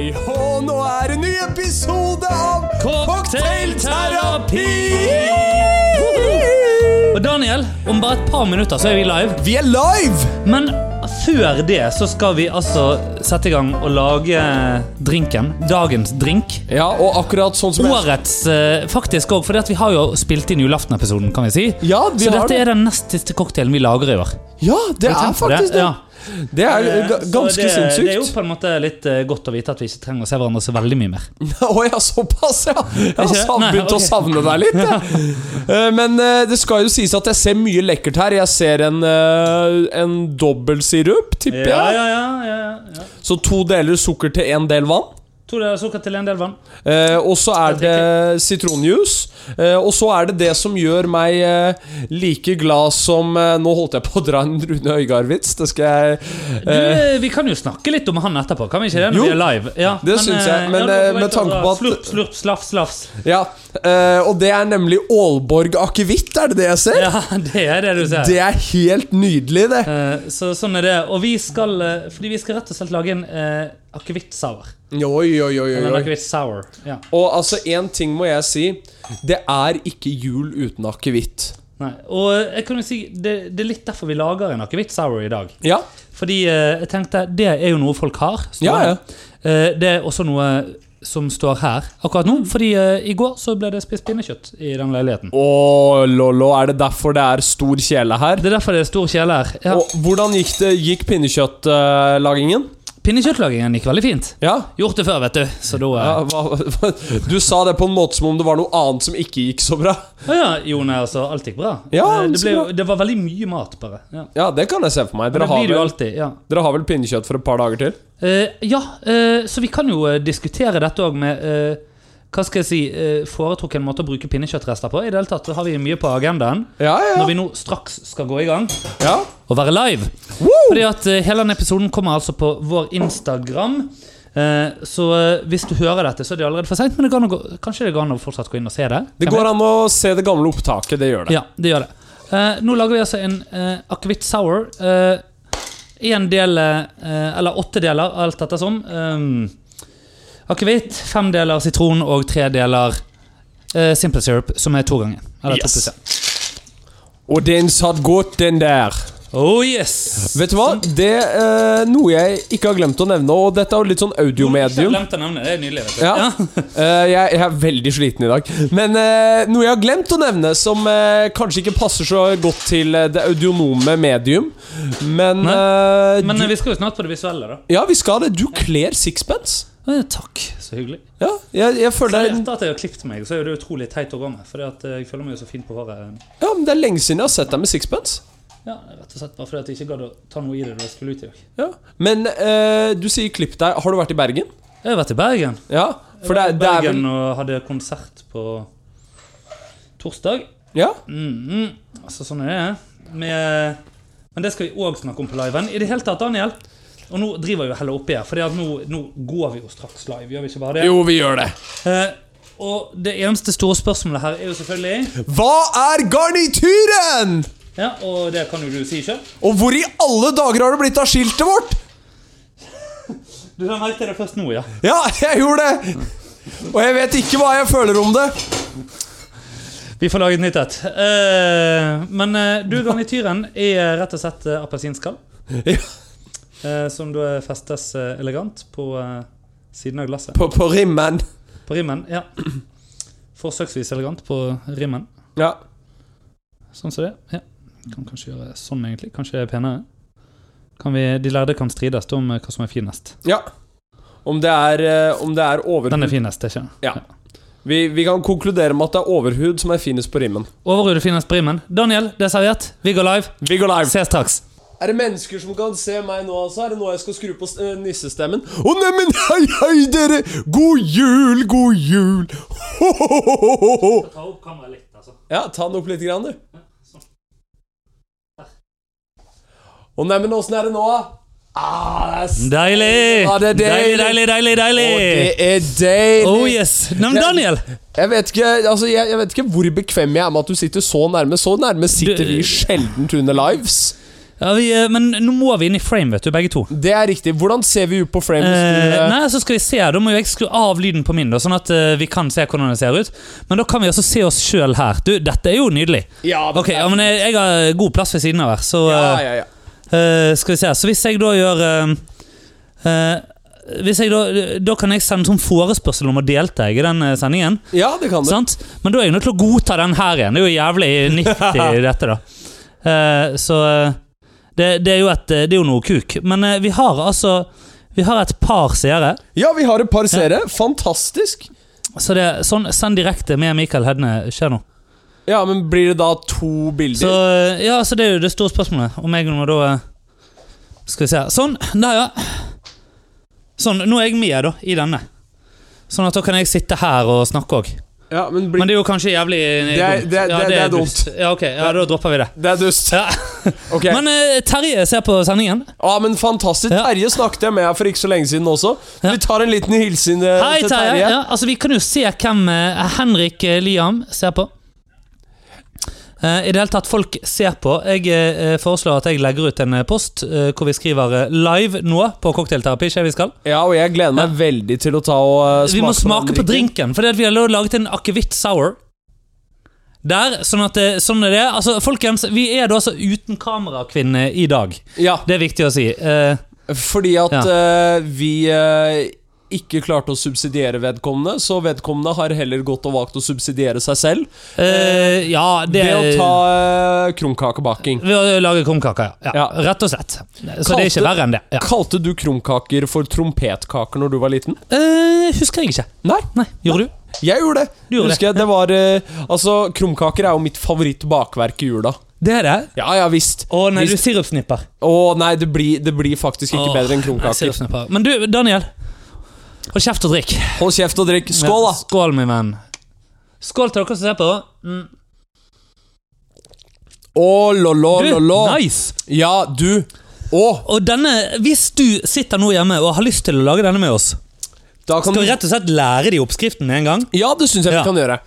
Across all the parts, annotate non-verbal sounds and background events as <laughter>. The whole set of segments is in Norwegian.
Hei hå, nå er en ny episode av Cocktailterapi! Og Daniel, om bare et par minutter så er vi live. Vi er live! Men før det så skal vi altså sette i gang og lage drinken. Dagens drink. Ja, og akkurat sånn som Årets eh, faktisk òg, for vi har jo spilt inn julaftenepisoden, kan vi si. Ja, vi så har dette det. er den nest siste cocktailen vi lager i år. Ja, det er på faktisk det. Ja. Det er Eh, ganske det, Det er jo på en måte litt eh, godt å vite at vi ikke trenger å se hverandre så veldig mye mer. <laughs> Å ja, såpass, ja. Jeg har begynt å savne deg litt. jeg. <laughs> Eh, Men det skal jo sies at jeg ser mye lekkert her. Jeg ser en, en dobbeltsirup, tipper Ja, jeg. ja, ja, ja, ja. Så to deler sukker til én del vann. To deler sukker til en del vann. Eh, og så er det sitronjuice. Eh, og så er det det som gjør meg eh, like glad som eh, Nå holdt jeg på å dra en Rune Øygard-vits. Det skal jeg Du, eh, eh, vi kan jo snakke litt om han etterpå, kan vi ikke det? Når Jo, vi er live ja, det syns jeg, men, ja, med tanke på at- Slurp, slurp, slafs, slafs. Ja. eh, og det er nemlig Aalborg akevitt, er det det jeg ser? Ja, <laughs> det er det du ser. Det er helt nydelig, det. Eh, så sånn er det. Og vi skal Fordi vi skal rett og slett lage en akevitt-sour. Oi, oi, oi, Eller en oi. akevitt-sour. Ja. Og altså, én ting må jeg si. Det er ikke jul uten akevitt. Nei. Og eh, jeg kan jo si det, det er litt derfor vi lager en akevitt-sour i dag. Ja. Fordi eh, jeg tenkte det er jo noe folk har. Ja, ja. Eh, det er også noe som står her akkurat nå. Fordi uh, i går så ble det spist pinnekjøtt i den leiligheten. Oh, lolo, er det derfor det er stor kjele her? Det er derfor det er stor kjele her. Ja. Og hvordan gikk det? Gikk pinnekjøttlagingen? Pinnekjøttlagingen gikk veldig fint. Ja. Gjort det før, vet du. Så da ja eh, hva, hva, du sa det på en måte som om det var noe annet som ikke gikk så bra. Å ja, jo, nei, altså, alt gikk bra. Ja, Eh, det, ble, bra. det var veldig mye mat, bare. Ja. Ja, det kan jeg se for meg. Dere det har, det vel, alltid. Ja, dere har vel pinnekjøtt for et par dager til? Eh, ja eh, så vi kan jo eh, diskutere dette òg med hva skal jeg si, foretrukken måte å bruke pinnekjøttrester på. I det hele tatt har vi mye på agendaen Ja, ja. når vi nå straks skal gå i gang ja. Og være live. Woo! Fordi at eh, hele denne episoden kommer altså på vår Instagram. Eh, så eh, hvis du hører dette, så er det allerede for seint. Men det å gå, kanskje det går an å fortsatt gå inn og se det. Det går an å se det gamle opptaket. Det gjør det. Ja, det gjør det. Nå lager vi altså en akevitt sour. Én del, eller åtte deler, alt ettersom. som. Akevitt, fem deler sitron og tre deler simple syrup, som er to ganger. Eller Yes. pluss én. Og den satt godt, den der. Oh yes! Vet du hva? Det er noe jeg ikke har glemt å nevne, og dette er jo litt sånn audiomedium. glemte å nevne det. Det er nydelig. Ja. <laughs> Eh, jeg, jeg er veldig sliten i dag. Men eh, noe jeg har glemt å nevne, som eh, kanskje ikke passer så godt til eh, det audionome medium, men eh, Men eh, vi skal jo snart på det visuelle, da. Ja, vi skal det. Du kler sixpence. Eh, takk, så hyggelig. Ja, jeg, jeg føler det er, Etter at jeg har klippet meg, så er det utrolig teit å gå med. Fordi at eh, jeg føler meg jo så fin på håret. ja, men det er lenge siden jeg har sett deg med sixpence. Ja, Rett og slett bare fordi jeg ikke gadd å ta noe i det da jeg skulle ut i dag. Ja. Men eh, du sier klipp deg. Har du vært i Bergen? Jeg har vært i Bergen. Ja, for det, er- det er Bergen vel og hadde konsert på torsdag. Ja, Mm, mm. Altså, sånn er det. Med, men det skal vi òg snakke om på liven. I det hele tatt, Daniel. Og nå driver vi heller oppi her, for nå, nå går vi jo straks live. Gjør vi ikke bare det? jo, vi gjør det. Eh, og det eneste store spørsmålet her er jo selvfølgelig Hva er garnityren? Ja, og det kan jo du si sjøl. Og hvor i alle dager har det blitt av skiltet vårt? <laughs> Du har merket det først nå, ja. Ja, jeg gjorde det! Og jeg vet ikke hva jeg føler om det. Vi får lage et nytt et. Uh, men uh, du, garnityren er rett og slett uh, appelsinskall. Ja. som da festes elegant på siden av glasset. På, på rimmen. På rimmen, ja. Forsøksvis elegant på rimmen. Ja. Sånn som det. Ja. Kan kanskje gjøre sånn, egentlig. Kanskje det er penere. Kan vi, de lærde kan strides om eh, hva som er finest. ja. Om det er, eh, om det er Den er finest, ikke Ja. vi, vi kan konkludere med at det er overhud som er finest på rimmen. Overhud er finest på rimmen. Daniel, det er servert. Vi går live. Vi går live. Ses straks. Er det mennesker som kan se meg nå, altså? Er det nå jeg skal skru på eh, nissestemmen? Å, neimen, hei, hei, dere! God jul, god jul! Ho, ho, ho, ho, ho. Ta opp kameraet litt, altså. Ja, ta den opp litt, grann, du. Å, neimen, åssen er det nå, da? Ah, Deilig! Ja, deilig. deilig, deilig, deilig, deilig. det er deilig! Oh yes. Men Daniel! Jeg vet, ikke, altså, jeg, jeg vet ikke hvor bekvem jeg er med at du sitter så nærme. Så nærme sitter Du- vi sjelden under lives. Ja, vi, eh, men nå må vi inn i frame, vet du, begge to. Det er riktig. Hvordan ser vi ut på frame? Eh, Eh, nei, så skal vi se. Da må jeg skru av lyden på min, da, sånn at eh, vi kan se hvordan det ser ut. Men da kan vi også se oss sjøl her. Du, dette er jo nydelig. ja, Ok, ja, men jeg, jeg har god plass ved siden av her, så ja, ja, ja. Eh, Skal vi se. Så hvis jeg da gjør uh, hvis jeg da, da kan jeg sende sånn forespørsel om å delta i den sendingen. ja, det kan du. Sant? Men da er jeg nødt til å godta den her igjen. Det er jo jævlig nyttig, <laughs> dette, da. Uh, så det, det er jo et Det er jo noe kuk. Men uh, vi har altså Vi har et par seere. Ja, vi har et par seere. Fantastisk. Så det er sånn Send direkte med Mikael Hedne skjer nå. Ja, men blir det da to bilder? Så ja, så det er jo det store spørsmålet. Om jeg må da Skal vi se. Sånn. Der, ja. Sånn. Nå er jeg med, da, i denne. Sånn at da kan jeg sitte her og snakke òg. Ja, men blir... Men det er jo kanskje jævlig eh, Det er- dumt. det er- Ja, det er dust. Ja, ok. Ja, da dropper vi det. Det er dust. Ja. <laughs> okay. Men uh, Terje ser på sendingen. Ja, men fantastisk. Terje snakket jeg med her for ikke så lenge siden også. Vi tar en liten hilsen eh, Hei, til Terje. Terje. Ja, altså, vi kan jo se hvem uh, Henrik Liam ser på. Eh, I det hele tatt, folk ser på. Jeg eh, foreslår at jeg legger ut en eh, post hvor vi skriver live nå på cocktailterapi. Ikke vi skal? Ja, og jeg gleder meg veldig til å ta og smake Vi må smake på, på drinken, for vi har laget en akevitt sour. Der, sånn at sånn er det. Altså, folkens, vi er da altså uten kamerakvinne i dag. Ja, Det er viktig å si. Uh, fordi at Ja. uh, vi eh, ikke klarte å subsidiere vedkommende, så vedkommende har heller gått og valgt å subsidiere seg selv eh, ja, det ved å ta uh, krumkakebaking. Ved å lage krumkaker, ja. ja. Rett og slett. Så det er Kalte- ikke verre enn det. Ja. Kalte du krumkaker for trompetkaker når du var liten? Eh, husker jeg ikke. Nei, Nei, gjorde du? jeg gjorde det. Du gjorde Husker jeg, det var uh, Altså, krumkaker er jo mitt favorittbakverk i jula. Det er det? Ja, ja visst. Å nei, du er sirupsnipper. Å nei, det blir, det blir faktisk ikke Åh, bedre enn nei, krumkaker. Men du, Daniel. Hold kjeft og drikk. Hold kjeft og drikk. Skål, Ja, da! skål, min venn. Skål til dere som ser på. Mm. Å, lollo, Du, lollo. nice! Ja, du. Å, Og denne, hvis du sitter nå hjemme og har lyst til å lage denne med oss, da kan skal vi rett og slett lære de oppskriften med en gang. Ja, det syns jeg Ja. vi kan gjøre.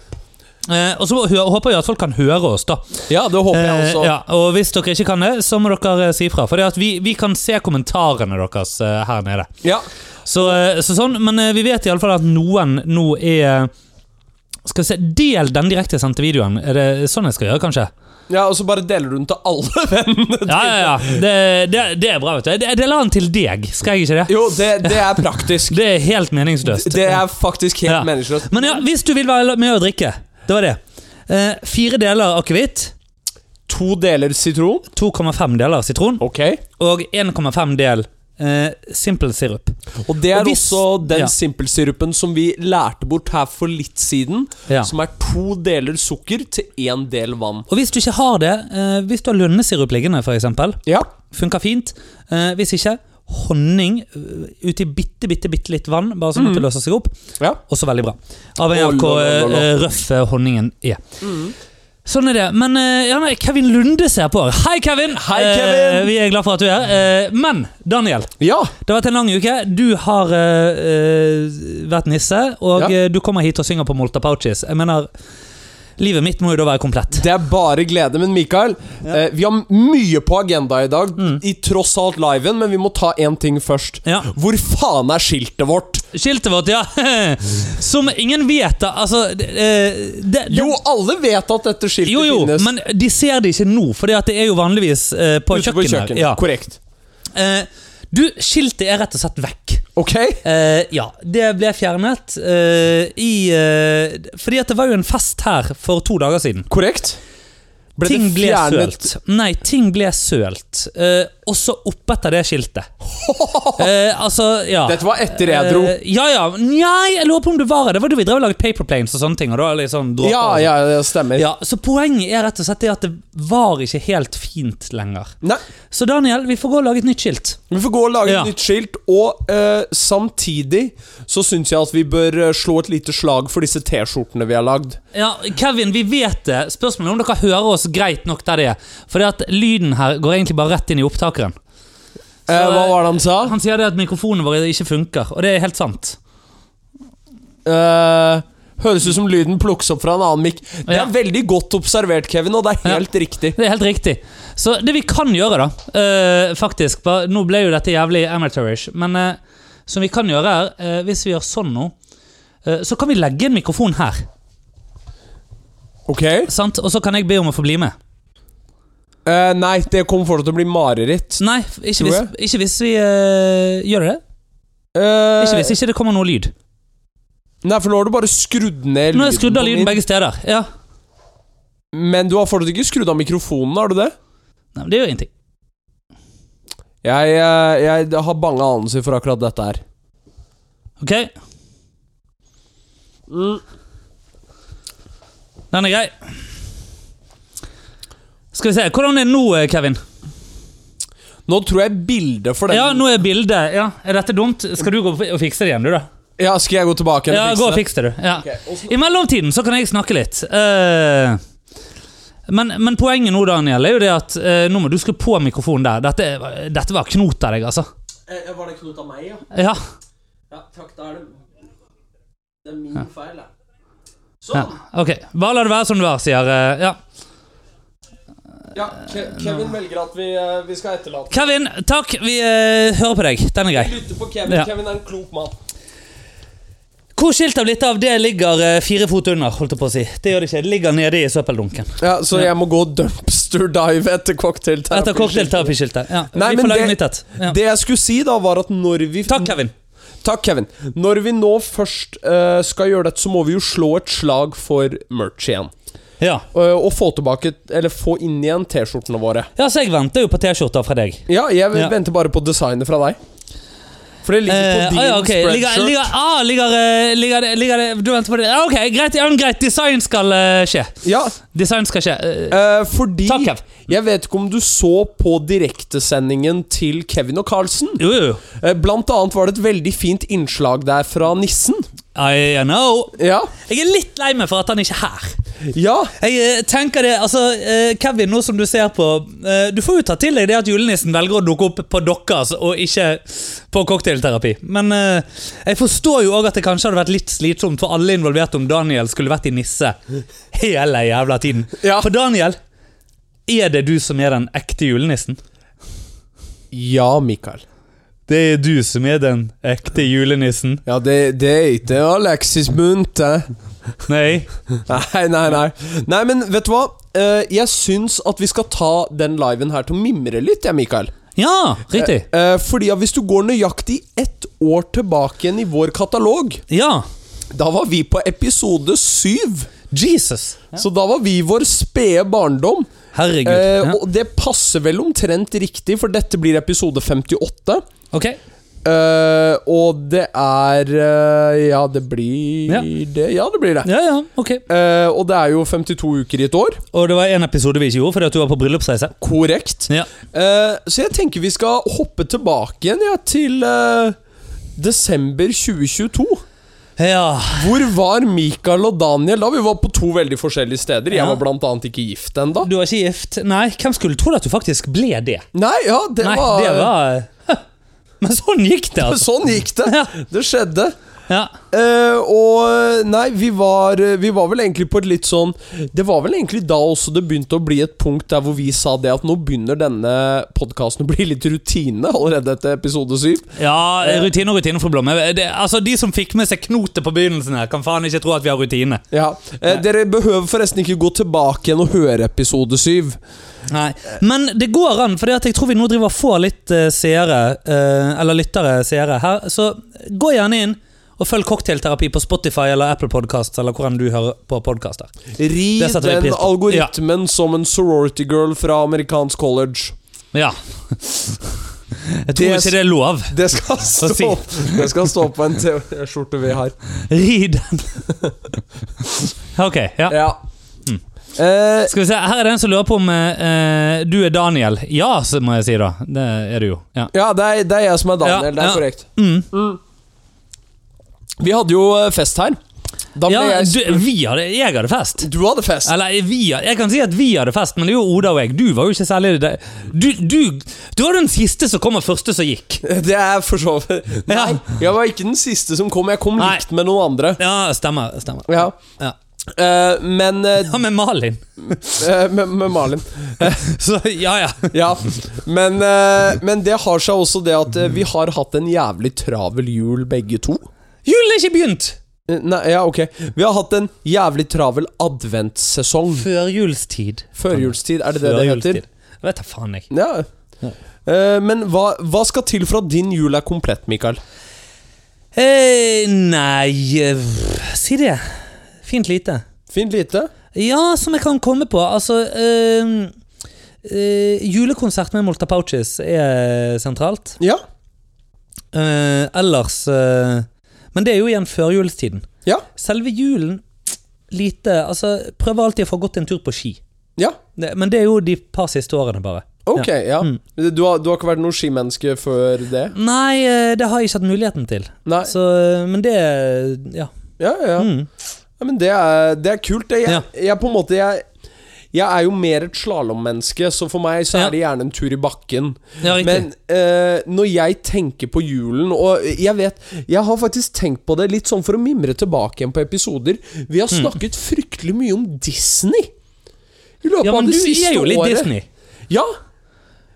Eh, og så håper jeg at folk kan høre oss, da. Ja, det håper jeg Eh, også. ja, og hvis dere ikke kan det, så må dere eh, si fra. For vi, vi kan se kommentarene deres eh, her nede. Ja. Så, eh, så sånn, Men eh, vi vet iallfall at noen nå er Skal vi se, Del den direktesendte videoen. Er det sånn jeg skal gjøre, kanskje? ja, og så bare deler du den til alle <laughs> vennene Ja, ja, ja. Det, det, det er bra, vet du. Jeg jeg deler den til deg, skal jeg ikke det? Jo, det, det er praktisk. <laughs> Det er helt meningsløst. Det er faktisk helt Ja. meningsløst. Men ja, hvis du vil være med å drikke Det var det. Eh, fire deler akevitt, To deler sitron. 2,5 deler sitron Ok. og 1,5 del eh, simple sirup. Og det er Og hvis- også den ja. simpelsirupen som vi lærte bort her for litt siden. Ja. Som er to deler sukker til én del vann. Og hvis du ikke har det, eh, hvis du har lønnesirup liggende, f.eks., Ja. funker fint. Eh, hvis ikke, honning uti ut i bitte, bitte, bitte litt vann, bare sånn at det løser seg opp. ja. Også veldig bra. Avhengig av hvor eh, røff eh, honningen er. Sånn er det. Men eh, ja, nei, Kevin Lunde ser på. Hei, Kevin! Hei, Kevin! Eh, vi er glad for at du er her. Eh, men Daniel, Ja. det har vært en lang uke. Du har eh, eh, vært nisse, og Ja. eh, du kommer hit og synger på Molta Pouches. Jeg mener, livet mitt må jo da være komplett. Det er bare glede. Men Mikael, eh, vi har mye på agenda i dag. I tross alt liven, men vi må ta én ting først. Ja. Hvor faen er skiltet vårt? Skiltet vårt, ja. <laughs> Som ingen vet, da. Altså det, eh, det, det, Jo, alle vet at dette skiltet jo, jo, finnes. men de ser det ikke nå, for det er jo vanligvis eh, på kjøkkenet. kjøkken. Ja. Korrekt. Eh, du, skiltet er rett og slett vekk. Ok? Eh, ja, det ble fjernet eh, i eh, Fordi at det var jo en fest her for to dager siden. Korrekt. Ble ting det ble sølt. Nei, ting ble sølt. Eh, også oppetter det skiltet. Eh, altså, ja. Dette var etter jeg dro. Eh, ja, ja. Nei, jeg lurer på om du var her. Det var da vi drev og laget paper planes og sånne ting. Og da liksom dråper Ja, ja, det stemmer. Ja, så poenget er rett og slett det at det var ikke helt fint lenger. Nei, Så Daniel, vi får gå og lage et nytt skilt. vi får gå og lage Ja. et nytt skilt, og eh, samtidig så syns jeg at vi bør eh, slå et lite slag for disse T-skjortene vi har lagd. Ja, Kevin, vi vet det. Spørsmålet er om dere hører oss greit nok der det er. For det at lyden her går egentlig bare rett inn i opptakeren. Eh, hva var det han sa? Han sier det at mikrofonen vår ikke funker, og det er helt sant. Eh, Høres ut som lyden plukkes opp fra en annen mikk. Det Ja. er veldig godt observert, Kevin, og det er helt riktig. Det er helt riktig. Så det vi kan gjøre, da eh, Faktisk bare, Nå ble jo dette jævlig amateurish, men eh, som vi kan gjøre er eh, Hvis vi gjør sånn nå, eh, så kan vi legge en mikrofon her. Ok? Sant? Og så kan jeg be om å få bli med. Eh, nei, det kommer fortsatt til å bli mareritt. Nei, ikke hvis, ikke hvis vi uh, gjør det. Uh, Ikke hvis ikke det kommer noe lyd. Nei, for nå har du bare skrudd ned Nå har jeg skrudd av lyden begge steder. Ja. Men du har fortsatt ikke skrudd av mikrofonen, har du det? Nei, men det gjør ingenting. Jeg, jeg har bange anelser for akkurat dette her. Ok? Den er grei. Skal vi se. Hvordan er det nå, eh, Kevin? Nå tror jeg bildet for den Ja, nå er bildet ja. Er dette dumt? Skal du gå og fikse det igjen, du, da? Ja, Skal jeg gå tilbake igjen Ja, og gå og fikse det? du. Ja. Okay. I mellomtiden så kan jeg snakke litt. Eh, men, men poenget nå, Daniel, er jo det at eh, nå må du skru på mikrofonen der. Dette, dette var knot av deg, altså. Eh, Var det knot av meg, ja? Ja. Ja, takk. Da er det Det er min feil, ja. ja. Sånn. Ok. Bare la det være som det var, sier eh, Ja. Ja, Ke Kevin velger at vi, eh, vi skal etterlate Kevin, takk. Vi uh, hører på deg. Den er grei. Lytter på Kevin. Ja. Kevin er en klok mann. Hvor skiltet har blitt av, det ligger eh, fire fot under. holdt jeg på å si Det gjør det ikke. Det ligger nede i søppeldunken. Ja, Så jeg må gå dumpster dive etter cocktailterapiskiltet? Etter cocktailterapiskiltet. Ja. Nei, vi men får lage det- nytt et. Ja. Det jeg skulle si, da, var at når vi Takk, Kevin. Takk, Kevin. Når vi nå først uh, skal gjøre dette, så må vi jo slå et slag for merch igjen. Ja. Eh, og få tilbake Eller få inn igjen T-skjortene våre. ja, så jeg venter jo på T-skjorter fra deg. Ja, jeg Ja. venter bare på designet fra deg. For det ligger på din ah, ja, okay. Spreadshirt. ligger, ah, ligger, eh, ligger, Du venter på det? Ok, greit. Ja, greit. Design skal uh, skje. Ja, Design skal skje. Uh, eh, fordi Takk, Kev. Jeg vet ikke om du så på direktesendingen til Kevin og Carlsen. jo, jo, blant annet var det et veldig fint innslag der fra nissen. I know. Ja. Jeg er litt lei meg for at han ikke er her. Ja. Jeg eh, tenker det, altså eh, Kevin, nå som du ser på eh, Du får jo ta til deg det at julenissen velger å dukke opp på deres og ikke på cocktailterapi. Men jeg forstår jo òg at det kanskje hadde vært litt slitsomt for alle involverte om Daniel skulle vært i nisse hele jævla tiden. Ja. For Daniel, er det du som er den ekte julenissen? Ja, Mikael. Det er du som er den ekte julenissen? Ja, det, det er ikke Alexis Munthe. Nei. <laughs> Nei, nei, nei. Nei, men vet du hva? Eh, jeg syns at vi skal ta den liven her til å mimre litt, jeg, Mikael. Ja, riktig. Eh, fordi at hvis du går nøyaktig ett år tilbake igjen i vår katalog, Ja. Da var vi på episode syv. Jesus. Så da var vi vår spede barndom. Herregud. Eh, ja. Og det passer vel omtrent riktig, for dette blir episode 58. Ok. Eh, og det er eh, Ja, det blir Ja. det. Ja, det blir det. Ja, ja, ok. Eh, og det er jo 52 uker i et år. Og det var en episode vi ikke gjorde fordi at du var på bryllupsreise. Korrekt. Ja. Eh, så jeg tenker vi skal hoppe tilbake igjen ja, til eh, desember 2022. Ja. Hvor var Mikael og Daniel da? Vi var på to veldig forskjellige steder. Jeg var blant annet ikke gift ennå. Du var ikke gift? Nei, hvem skulle trodd at du faktisk ble det? Nei, ja, det Nei, var, det var <laughs> Men sånn gikk det, altså. Sånn gikk det. Det skjedde. Ja. Uh, og nei, vi var, vi var vel egentlig på et litt sånn Det var vel egentlig da også det begynte å bli et punkt der hvor vi sa det at nå begynner denne podkasten å bli litt rutine allerede etter episode syv. ja, rutine og rutine fru Blomme. Det, altså, De som fikk med seg knotet på begynnelsen her, kan faen ikke tro at vi har rutine. Ja, Uh, Dere behøver forresten ikke gå tilbake igjen og høre episode syv. Nei. Men det går an, for jeg tror vi nå driver og får litt uh, seere, eh, eller lyttere seere her. Så gå gjerne inn og følg Cocktailterapi på Spotify eller Apple Podcasts, eller hvordan du hører på podkaster. Ri den algoritmen ja. som en sorority girl fra amerikansk college. Ja. Jeg tror Det- ikke det er lov. Det skal <laughs> stå, det skal stå på en T-skjorte vi har. Ri den. Ok, ja. Ja. Mm. Eh, Skal vi se, Her er det en som lurer på om eh, du er Daniel. Ja, så må jeg si, da. Det er du jo. Ja. ja, det er, det er jeg som er Daniel. Ja, det er korrekt. Mm. Vi hadde jo eh, fest her. Da ble Ja, jeg du, vi hadde, jeg hadde fest. Du hadde fest. Eller vi, jeg kan si at vi hadde fest, men det er jo Oda og jeg. Du var jo ikke særlig det. Du, du, du var den siste som kom, og første som gikk. Det er for så vidt <laughs> Nei, jeg var ikke den siste som kom. Jeg kom Nei. likt med noen andre. Ja, stemmer. stemmer. Ja. Ja. Uh, men uh, Ja, med Malin. uh, <laughs> med, med Malin. <laughs> Så ja, ja. Ja. Men, eh, men det har seg også det at eh, vi har hatt en jævlig travel jul, begge to. Julen er ikke begynt! Eh, Nei, ja, ok. Vi har hatt en jævlig travel adventssesong. Førjulstid. Førjulstid, er det det det heter? Jeg vet da faen, jeg. Ja. Eh, men hva, hva skal til for at din jul er komplett, Mikael? Eh, nei eh, Si det. Fint lite. Fint lite. Ja, som jeg kan komme på. Altså eh, Julekonsert med Molta Pouches er sentralt. Ja. Ellers Men det er jo igjen førjulstiden. Ja. Selve julen lite Altså, prøver alltid å få gått en tur på ski. Ja. Det, men det er jo de par siste årene, bare. Ok, ja. Mm. Du, har, du har ikke vært noe skimenneske før det? Nei, eh, det har jeg ikke hatt muligheten til. Nei. Så, eh, men det Ja. Ja, ja. Mm. ja men det er, det er kult. Jeg, Jeg, jeg på en måte jeg, jeg er jo mer et slalåmmenneske, så for meg så er det gjerne en tur i bakken. ja. Men eh, når jeg tenker på julen Og jeg vet Jeg har faktisk tenkt på det litt sånn for å mimre tilbake igjen på episoder. Vi Mm. har snakket fryktelig mye om Disney. I løpet ja, av men det du siste er jo litt året. Disney. Ja.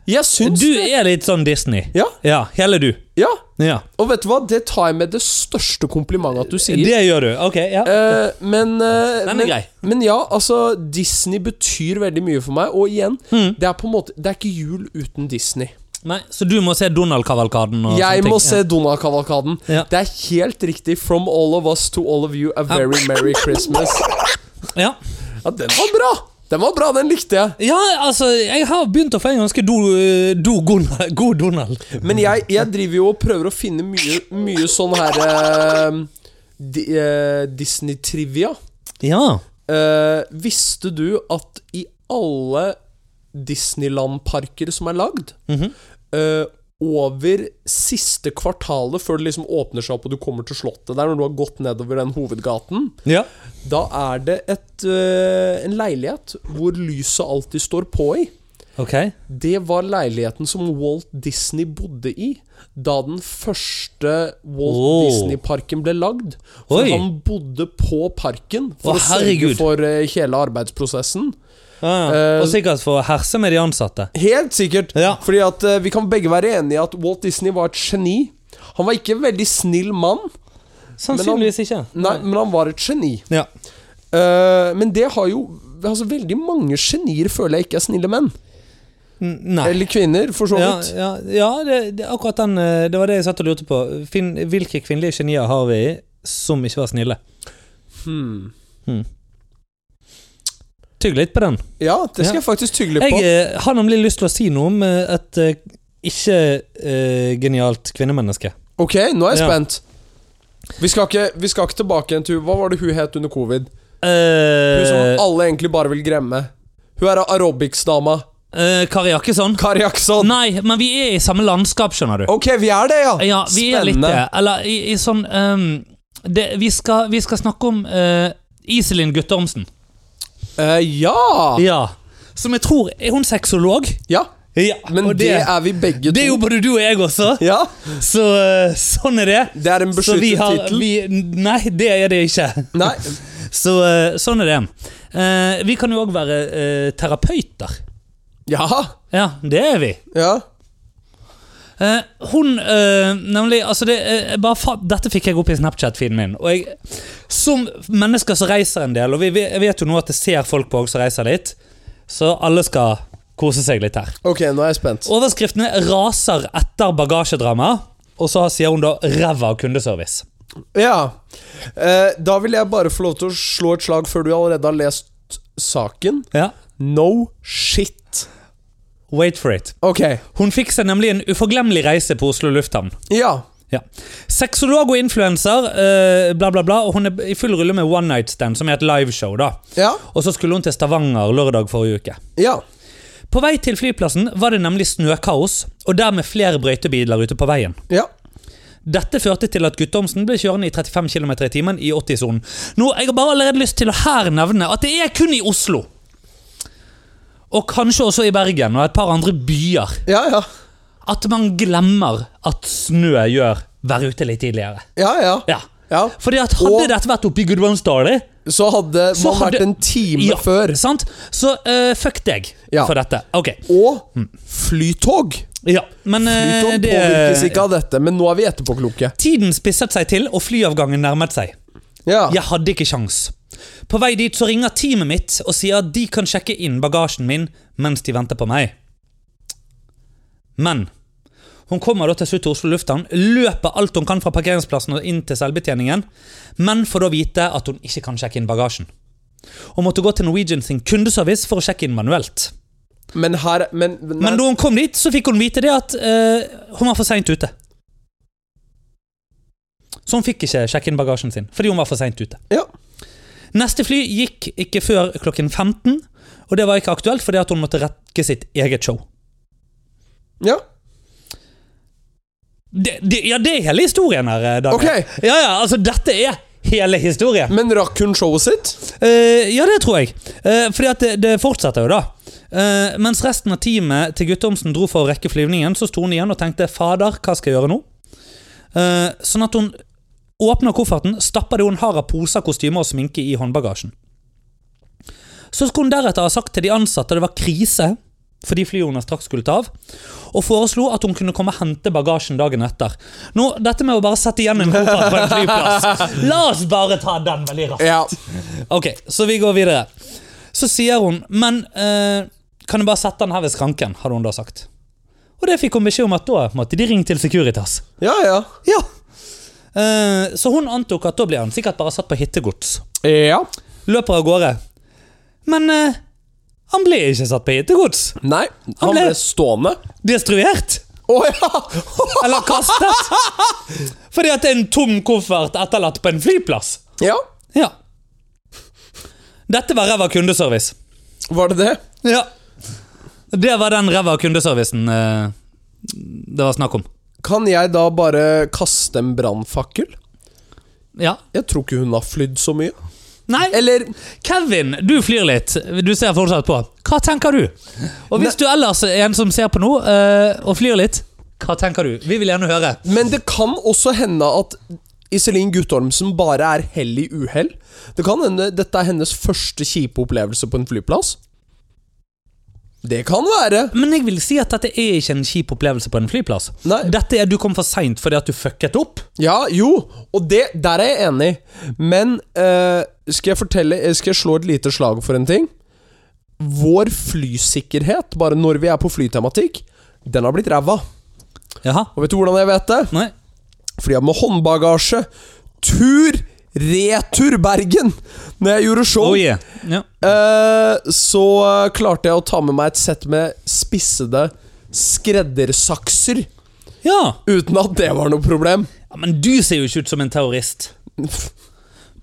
Jeg syns Du det. er litt sånn Disney. Ja. Ja, hele du. ja. Ja. Og vet du hva? Det tar jeg med det største komplimentet at du sier. Det gjør du. Ok, ja. Eh, men, eh, Den er men, grei. men ja, altså Disney betyr veldig mye for meg. Og igjen, Mm. det er på en måte Det er ikke jul uten Disney. Nei, så du må se Donald-kavalkaden og Jeg sånne må ting. se Donald-kavalkaden. Ja. Det er helt riktig. From all of us to all of you, a very merry Christmas. Ja. Ja, den var bra! Den var bra, den likte jeg. ja, altså, jeg har begynt å få en ganske do, do god, god Donald. Men jeg, jeg driver jo og prøver å finne mye, mye sånn her eh, di, eh, Disney-trivia. Ja. Eh, visste du at i alle Disneyland-parker som er lagd, Mhm. eh, over siste kvartalet før det liksom åpner seg opp og du kommer til Slottet der, når du har gått nedover den hovedgaten, Ja. da er det et, eh, en leilighet hvor lyset alltid står på i. Okay. Det var leiligheten som Walt Disney bodde i da den første Walt oh. Disney-parken ble lagd. For Oi. han bodde på parken for Å, å sørge for eh, hele arbeidsprosessen. Ah, Eh, og sikkert for å herse med de ansatte. Helt sikkert. Ja. Fordi at uh, vi kan begge være enige i at Walt Disney var et geni. Han var ikke en veldig snill mann, Sannsynligvis ikke. nei, men han var et geni. Ja. Uh, men det har jo altså, Veldig mange genier føler jeg ikke er snille menn. Nei. Eller kvinner, for så Ja, vidt. ja, ja det, det, akkurat den Det var det jeg satt og lurte på. Finn, hvilke kvinnelige genier har vi som ikke var snille? Hmm. Hmm. Tygg litt på den. Ja, det skal Ja. jeg faktisk tygge litt Jeg på. eh, har nemlig lyst til å si noe om eh, et eh, ikke-genialt kvinnemenneske. Ok, nå er jeg Ja. spent. Vi skal, ikke, vi skal ikke tilbake igjen til Hva var det hun het under covid? Hun Uh, som alle egentlig bare vil gremme. Hun er aerobics-dama. Kari Jakkesson? Kari Jakkesson Nei, men vi er i samme landskap, skjønner du. Ok, vi er det, ja. Ja, vi er litt det. Eller i, i sånn um, det, vi, skal, vi skal snakke om uh, Iselin Guttormsen. Eh, ja. Ja. Som jeg tror Er hun sexolog? ja. Ja, Men det, det, er vi begge to. Det er jo både du og jeg også. Ja, Så eh, sånn er det. det er en beskyttet tittel. Nei, det er det ikke. Nei. <laughs> Så eh, sånn er det. Vi kan jo òg være terapeuter. Ja. Ja, det er vi. Ja. Eh, hun uh, nemlig altså det, uh, fa Dette fikk jeg opp i Snapchat-feeden min. Og jeg, som mennesker som reiser en del, og vi, vi, jeg vet jo nå at det ser folk på også som reiser litt, så alle skal kose seg litt her. Ok, nå er jeg spent. Overskriftene raser etter bagasjedrama, og så sier hun da 'ræva kundeservice'. Ja. Da vil jeg bare få lov til å slå et slag før du allerede har lest saken. Ja. No shit. Wait for it. Ok. Hun fikk seg nemlig en uforglemmelig reise på Oslo lufthavn. Ja. Ja. Sexolog og influenser, eh, bla, bla, bla. Og hun er i full rulle med One Night Stand, som er et liveshow. da Ja. Og så skulle hun til Stavanger lørdag forrige uke. Ja. På vei til flyplassen var det nemlig snøkaos, og dermed flere brøytebiler ute på veien. Ja. Dette førte til at Guttormsen ble kjørende i 35 km i timen i 80-sonen. Nå, Jeg har bare allerede lyst til å her nevne at det er kun i Oslo. Og kanskje også i Bergen og et par andre byer. Ja, ja. At man glemmer at snø gjør være ute litt tidligere. Ja, ja. Ja. ja. Fordi at Hadde Og- dette vært oppe i Gudbrandsdalen Så hadde Så man hadde- vært en time ja, før. Sant? Så uh, fuck deg Ja. for dette. Okay. Og flytog. Ja, men eh, Flytog det påvirkes ikke av dette, men nå er vi etterpåkloke. Tiden spisset seg til, og flyavgangen nærmet seg. Ja. Jeg hadde ikke sjans. På vei dit så ringer teamet mitt og sier at de kan sjekke inn bagasjen min mens de venter på meg. Men hun kommer da til slutt til Oslo lufthavn, løper alt hun kan fra parkeringsplassen og inn til selvbetjeningen, men får da vite at hun ikke kan sjekke inn bagasjen. Hun måtte gå til Norwegian sin kundeservice for å sjekke inn manuelt. Men her Men, men, Men da hun kom dit, så fikk hun vite det at eh, hun var for seint ute. Så hun fikk ikke sjekke inn bagasjen sin fordi hun var for seint ute. Ja. Neste fly gikk ikke før klokken 15, og det var ikke aktuelt fordi at hun måtte rekke sitt eget show. ja. Det, det, ja, det er hele historien her, Daniel. Ok. Ja, ja, altså dette er hele historien. Men rakk hun showet sitt? Uh, ja, det tror jeg. Uh, fordi at det, det fortsetter jo, da. Uh, mens resten av teamet til Guttormsen dro for å rekke flyvningen, så sto hun igjen og tenkte 'fader, hva skal jeg gjøre nå?' Uh, sånn at hun åpner kofferten, stapper det hun har av poser, kostymer og sminke i håndbagasjen. Så skulle hun deretter ha sagt til de ansatte det var krise fordi flyet straks skulle ta av, og foreslo at hun kunne komme og hente bagasjen dagen etter. Nå, Dette med å bare sette igjen en koffert på en flyplass <laughs> La oss bare ta den veldig raskt. Ja. Ok, så vi går videre. Så sier hun Men eh, kan jeg bare sette den her ved skranken? Hadde hun da sagt. Og det fikk hun beskjed om at da måtte de ringe til Securitas. Ja, ja. Ja Så hun antok at da blir han sikkert bare satt på hittegods. Ja. Løper av gårde. Men eh, han ble ikke satt på hittegods. Nei, han ble- ble stående. Destruert. Å ja! <laughs> Eller kastet. Fordi at det er en tom koffert etterlatt på en flyplass. ja. Ja. Dette var ræva kundeservice. Var det det? Ja. Det var den ræva kundeservicen eh, det var snakk om. Kan jeg da bare kaste en brannfakkel? Ja. Jeg tror ikke hun har flydd så mye. Nei, Eller Kevin, du flyr litt. Du ser fortsatt på. Hva tenker du? Og hvis du ellers er en som ser på nå, eh, og flyr litt, hva tenker du? Vi vil gjerne høre. Men det kan også hende at Iselin Guttormsen bare er hell i uhell. Det kan hende dette er hennes første kjipe opplevelse på en flyplass. Det kan være. Men jeg vil si at dette er ikke en kjip opplevelse på en flyplass. Nei. Dette er du kom for seint fordi at du fucket opp. Ja, jo, og det, der er jeg enig. Men uh, skal jeg fortelle eh, Skal jeg slå et lite slag for en ting? Vår flysikkerhet, bare når vi er på flytematikk, den har blitt ræva. Jaha. Og vet du hvordan jeg vet det? Nei. Fordi jeg har med håndbagasje. Tur! Retur Bergen! Når jeg gjorde show. Oh yeah. yeah. Så klarte jeg å ta med meg et sett med spissede skreddersakser. ja. Uten at det var noe problem. Ja, Men du ser jo ikke ut som en terrorist. <laughs>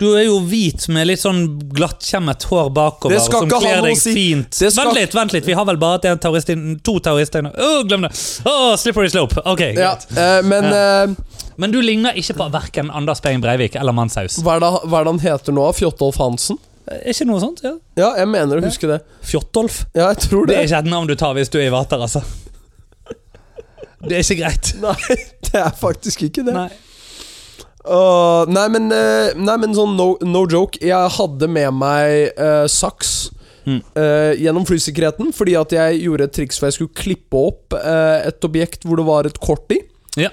Du er jo hvit med litt sånn glattkjemmet hår bakover. Som kler deg si. fint skal- Vent litt, vent litt, vi har vel bare en terrorist inn- to terrorister inne. Oh, glem det! Oh, slippery slope. Ok, Ja, eh, men uh, Men du ligner ikke på verken Anders Behring Breivik eller Manshaus. hva, er det, han heter nå? Fjotolf Hansen? Er ikke noe sånt? ja? Ja, jeg mener å huske det. Fjottolf? Ja, jeg tror Det det. er ikke et navn du tar hvis du er i vater, altså. <laughs> Det er ikke greit. Nei, det er faktisk ikke det. Nei. Nei, men, uh, nei, men sånn no, no joke. Jeg hadde med meg uh, saks Mm. gjennom flysikkerheten fordi at jeg gjorde et triks hvor jeg skulle klippe opp et objekt hvor det var et kort i. Ja.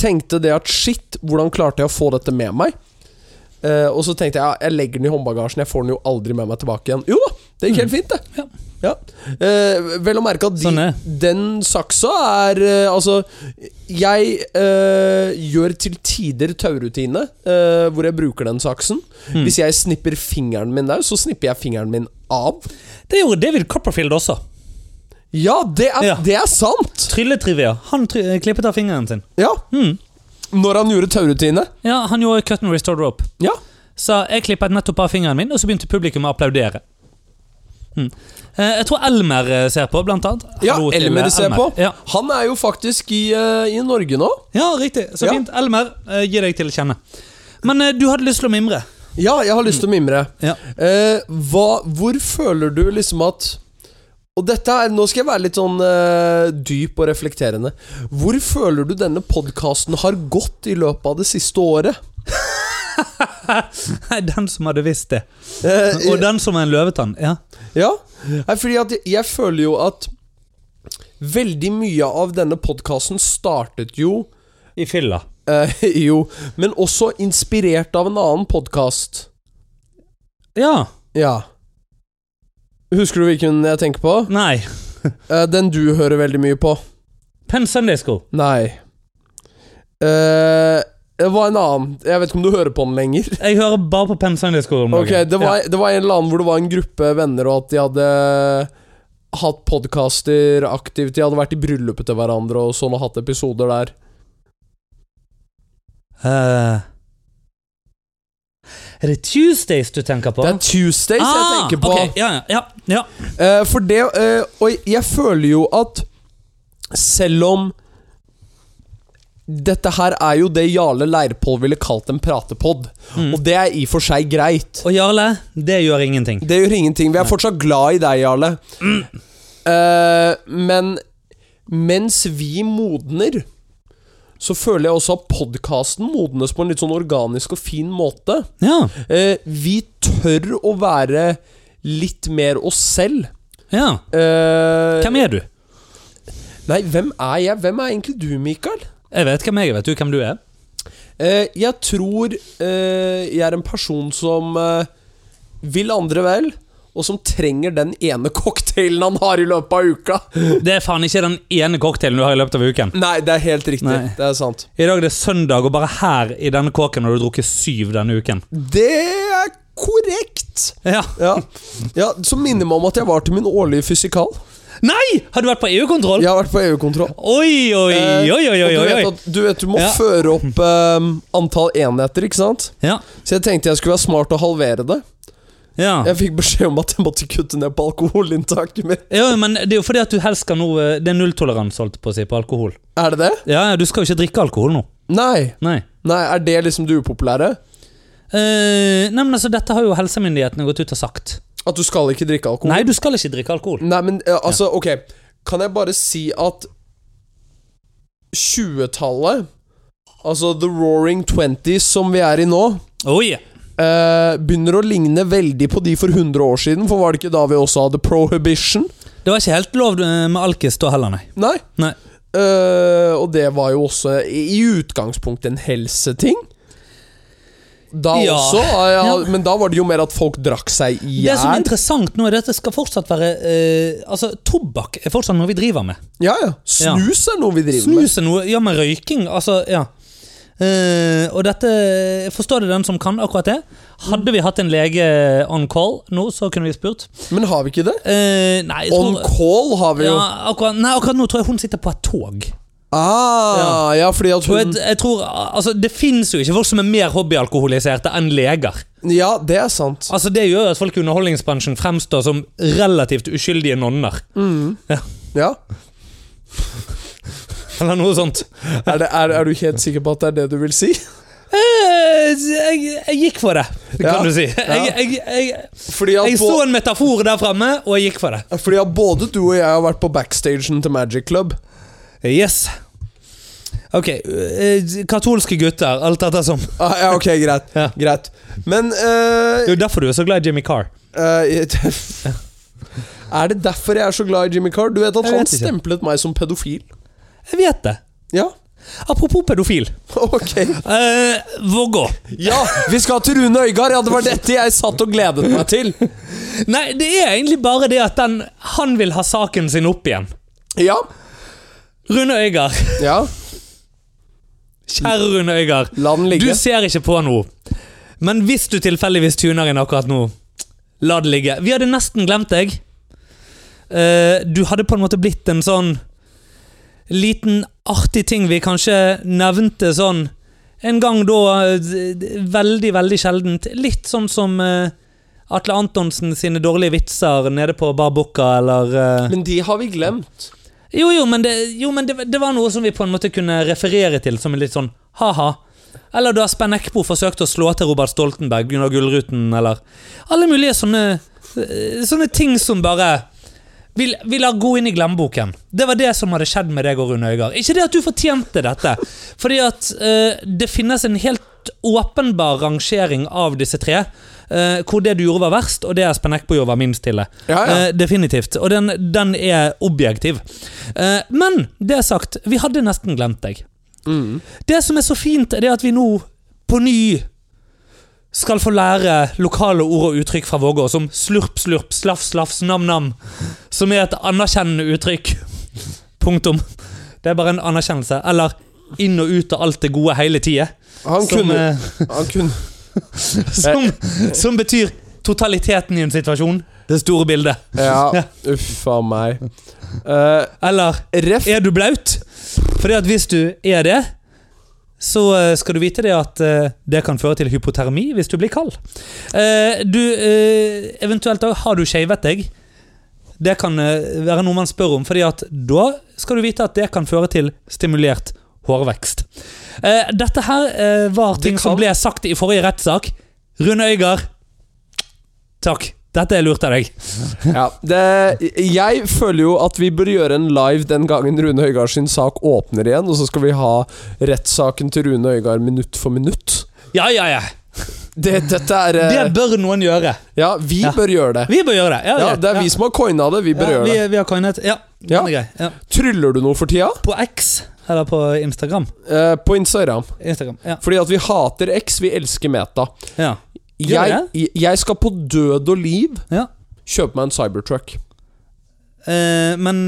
Tenkte det at shit, hvordan klarte jeg å få dette med meg? Og så tenkte jeg ja, jeg legger den i håndbagasjen, jeg får den jo aldri med meg tilbake igjen. Jo da, det gikk helt fint, det. Mm. Ja. Ja. Eh, vel å merke at de, Sånn den saksa er eh, Altså, jeg eh, gjør til tider taurutine eh, hvor jeg bruker den saksen. Mm. Hvis jeg snipper fingeren min der, så snipper jeg fingeren min av. Det gjorde David Copperfield også. Ja, det er, Ja. det er sant! Trylletrivia. Han try klippet av fingeren sin. Ja. Mm. Når han gjorde taurutine. Ja, han gjorde cut and restored rope. Ja. Så jeg klippet nettopp av fingeren min, og så begynte publikum å applaudere. Eh, jeg tror Elmer eh, ser på, blant annet. Ja, Elmer ser på. Ja. Han er jo faktisk i, eh, i Norge nå. ja, riktig. Så Ja. fint. Elmer, gi deg til å kjenne. Men eh, du hadde lyst til å mimre. Ja, jeg har lyst til å mimre. Ja. Eh, hva, hvor føler du liksom at Og dette er, Nå skal jeg være litt sånn eh, dyp og reflekterende. Hvor føler du denne podkasten har gått i løpet av det siste året? <laughs> <laughs> Nei, den som hadde visst det. Eh, Og den som er en løvetann. Ja. Ja, fordi at jeg, jeg føler jo at veldig mye av denne podkasten startet jo I fylla. eh, <laughs> Jo, men også inspirert av en annen podkast. Ja. Ja. Husker du hvilken jeg tenker på? Nei. <laughs> Eh, den du hører veldig mye på. Penn Sunday School. Nei. Eh, det var en annen. Jeg vet ikke om du hører på den lenger. <laughs> Jeg hører bare på School. om Ok, det var, det var en eller annen hvor det var en gruppe venner, og at de hadde hatt podkaster aktivt. De hadde vært i bryllupet til hverandre og sånn og hatt episoder der. ja. Eh, er det Tuesdays du tenker på? Det er Tuesdays jeg tenker på. Okay. ja, ja, ja, ja. Eh, for det uh, Og jeg føler jo at selv om dette her er jo det Jarle Leirpål ville kalt en pratepod, Mm. og det er i og for seg greit. Og Jarle, det gjør ingenting. Det gjør ingenting. Vi er fortsatt glad i deg, Jarle. Eh, men mens vi modner, så føler jeg også at podkasten modnes på en litt sånn organisk og fin måte. Ja, Uh, vi tør å være litt mer oss selv. ja. Uh, Hvem er du? Nei, hvem er jeg? Hvem er egentlig du, Mikael? Jeg vet hvem jeg er. Vet du hvem du er? Eh, jeg tror eh, jeg er en person som eh, vil andre vel, og som trenger den ene <laughs> cocktailen han har i løpet av uka. <laughs> Det er faen ikke den ene cocktailen du har i løpet av uken. Nei, det er helt riktig. Nei. Det er sant. I dag er det søndag, og bare her i denne kåken har du drukket syv denne uken. Det er korrekt! Ja. Ja. ja Så minner meg om at jeg var til min årlige fysikal. Nei! Har du vært på EU-kontroll? Jeg har vært på EU-kontroll. Oi, oi, oi, oi, oi, oi, du vet, at, du vet du må Ja. føre opp um, antall enheter, ikke sant? Ja. Så jeg tenkte jeg skulle være smart og halvere det. Ja. Jeg fikk beskjed om at jeg måtte kutte ned på alkoholinntaket mitt. ja, men det er jo fordi at du helst skal nå eh, Det er nulltoleranse på å si på alkohol. Er det det? Ja, Du skal jo ikke drikke alkohol nå. Nei. Nei. Nei, Er det liksom det upopulære? Eh, nei, men altså, Dette har jo helsemyndighetene gått ut og sagt. At du skal ikke drikke alkohol? Nei, du skal ikke drikke alkohol. Nei, men eh, altså, ok Kan jeg bare si at 20-tallet Altså the roaring twenties som vi er i nå Oi! eh, Begynner å ligne veldig på de for 100 år siden For var det ikke da vi også hadde prohibition? Det var ikke helt lov eh, med alkis da heller, nei. Nei Nei. Eh, Og det var jo også i i utgangspunktet en helseting Da Ja. også ja. Men da var det jo mer at folk drakk seg i Det som er interessant nå, er at det skal fortsatt være eh, Altså, Tobakk er fortsatt noe vi driver med. Ja, ja Snus er noe vi driver med Snus er noe Ja, men røyking, altså, ja. Eh, og dette Forstår det den som kan akkurat det. Hadde vi hatt en lege on call nå, så kunne vi spurt. Men har vi ikke det? Eh, nei, On tror, call har vi jo ja, akkurat, nei, akkurat nå tror jeg hun sitter på et tog. Ah, ja, fordi at hun jeg, jeg tror, altså Det fins jo ikke folk som er mer hobbyalkoholiserte enn leger. Ja, det er sant. Altså Det gjør at folk i underholdningsbransjen fremstår som relativt uskyldige nonner. Ja. Eller noe sånt. Er, det, er, er du helt sikker på at det er det du vil si? Eh, jeg, jeg gikk for det, kan Ja, du si. Jeg, jeg så en metafor der fremme, og jeg gikk for det. fordi at både du og jeg har vært på backstagen til Magic Club. Yes. Ok, eh, katolske gutter, alt dette som. Ah, ja, ok, greit. Ja. Greit. Men Det eh, er jo derfor du er så glad i Jimmy Carr. eh, <laughs> Er det derfor jeg er så glad i Jimmy Carr? Du vet at Jeg han vet ikke. stemplet meg som pedofil? Jeg vet det. Ja. Apropos pedofil. <laughs> Ok. Eh, Vågå. Ja, vi skal til Rune Øygard! Ja, det var dette jeg satt og gledet meg til. Nei, det er egentlig bare det at den, han vil ha saken sin opp igjen. Ja. Rune Øygard. Ja. Kjære Rune Øygard. La den Du ser ikke på noe. Men hvis du tilfeldigvis tuner inn akkurat nå, la det ligge. Vi hadde nesten glemt deg. Eh, du hadde på en måte blitt en sånn liten artig ting vi kanskje nevnte sånn en gang da eh, Veldig, veldig sjeldent. Litt sånn som eh, Atle Antonsen sine dårlige vitser nede på Bar Bukka, eller Men de har vi glemt. Jo, jo, men, det, jo, men det, det var noe som vi på en måte kunne referere til som en litt sånn ha-ha. Eller da Spen Eckbo forsøkte å slå til Robert Stoltenberg under Gullruten, eller Alle mulige sånne, eh, sånne ting som bare vi, vi lar gå inn i glemmeboken. Det var det som hadde skjedd med deg og Rune Øygard. Ikke det at du fortjente dette, fordi at uh, det finnes en helt åpenbar rangering av disse tre. Eh, hvor det du gjorde var verst, og det Espen Eckbo gjorde var minst ille. Ja, ja. Eh, definitivt. Og den, den er objektiv. Eh, men det sagt, vi hadde nesten glemt deg. Mm. Det som er så fint, er det at vi nå på ny skal få lære lokale ord og uttrykk fra Vågå, som slurp, slurp, slaff, slafs, nam-nam. Som er et anerkjennende uttrykk. <laughs> Punktum. Det er bare en anerkjennelse. Eller inn og ut av alt det gode hele tida. Han Som, kunne, eh, han kunne <laughs> som, som betyr totaliteten i en situasjon. Det store bildet. Ja, <laughs> uff a meg. Uh, Eller Er du blaut? Fordi at hvis du er det, så eh, skal du vite det at eh, det kan føre til hypotermi hvis du blir kald. Uh, Du, uh, eventuelt har du shavet deg. Det kan være noe man spør om, fordi at da skal du vite at det kan føre til stimulert hårvekst. Eh, Dette her eh, var ting kan- som ble sagt i forrige rettssak. Rune Øygard, takk. Dette er lurt av deg. <laughs> ja, det, Jeg føler jo at vi bør gjøre en live den gangen Rune Øygard sin sak åpner igjen, og så skal vi ha rettssaken til Rune Øygard minutt for minutt. Ja, ja, ja. Det, dette er eh, Det bør noen gjøre. Ja, vi Ja. bør gjøre det. Vi bør gjøre det. Ja, Ja. Det er vi som har coina det. Vi bør gjøre vi, det. vi har coinet. Ja, Ja. Ja. Tryller du noe for tida? På X, eller på Instagram. Eh, på Instagram. Instagram, ja. Fordi at vi hater X, vi elsker Meta. ja. Jeg, jeg skal på død og liv ja. kjøpe meg en Cybertruck. Eh, men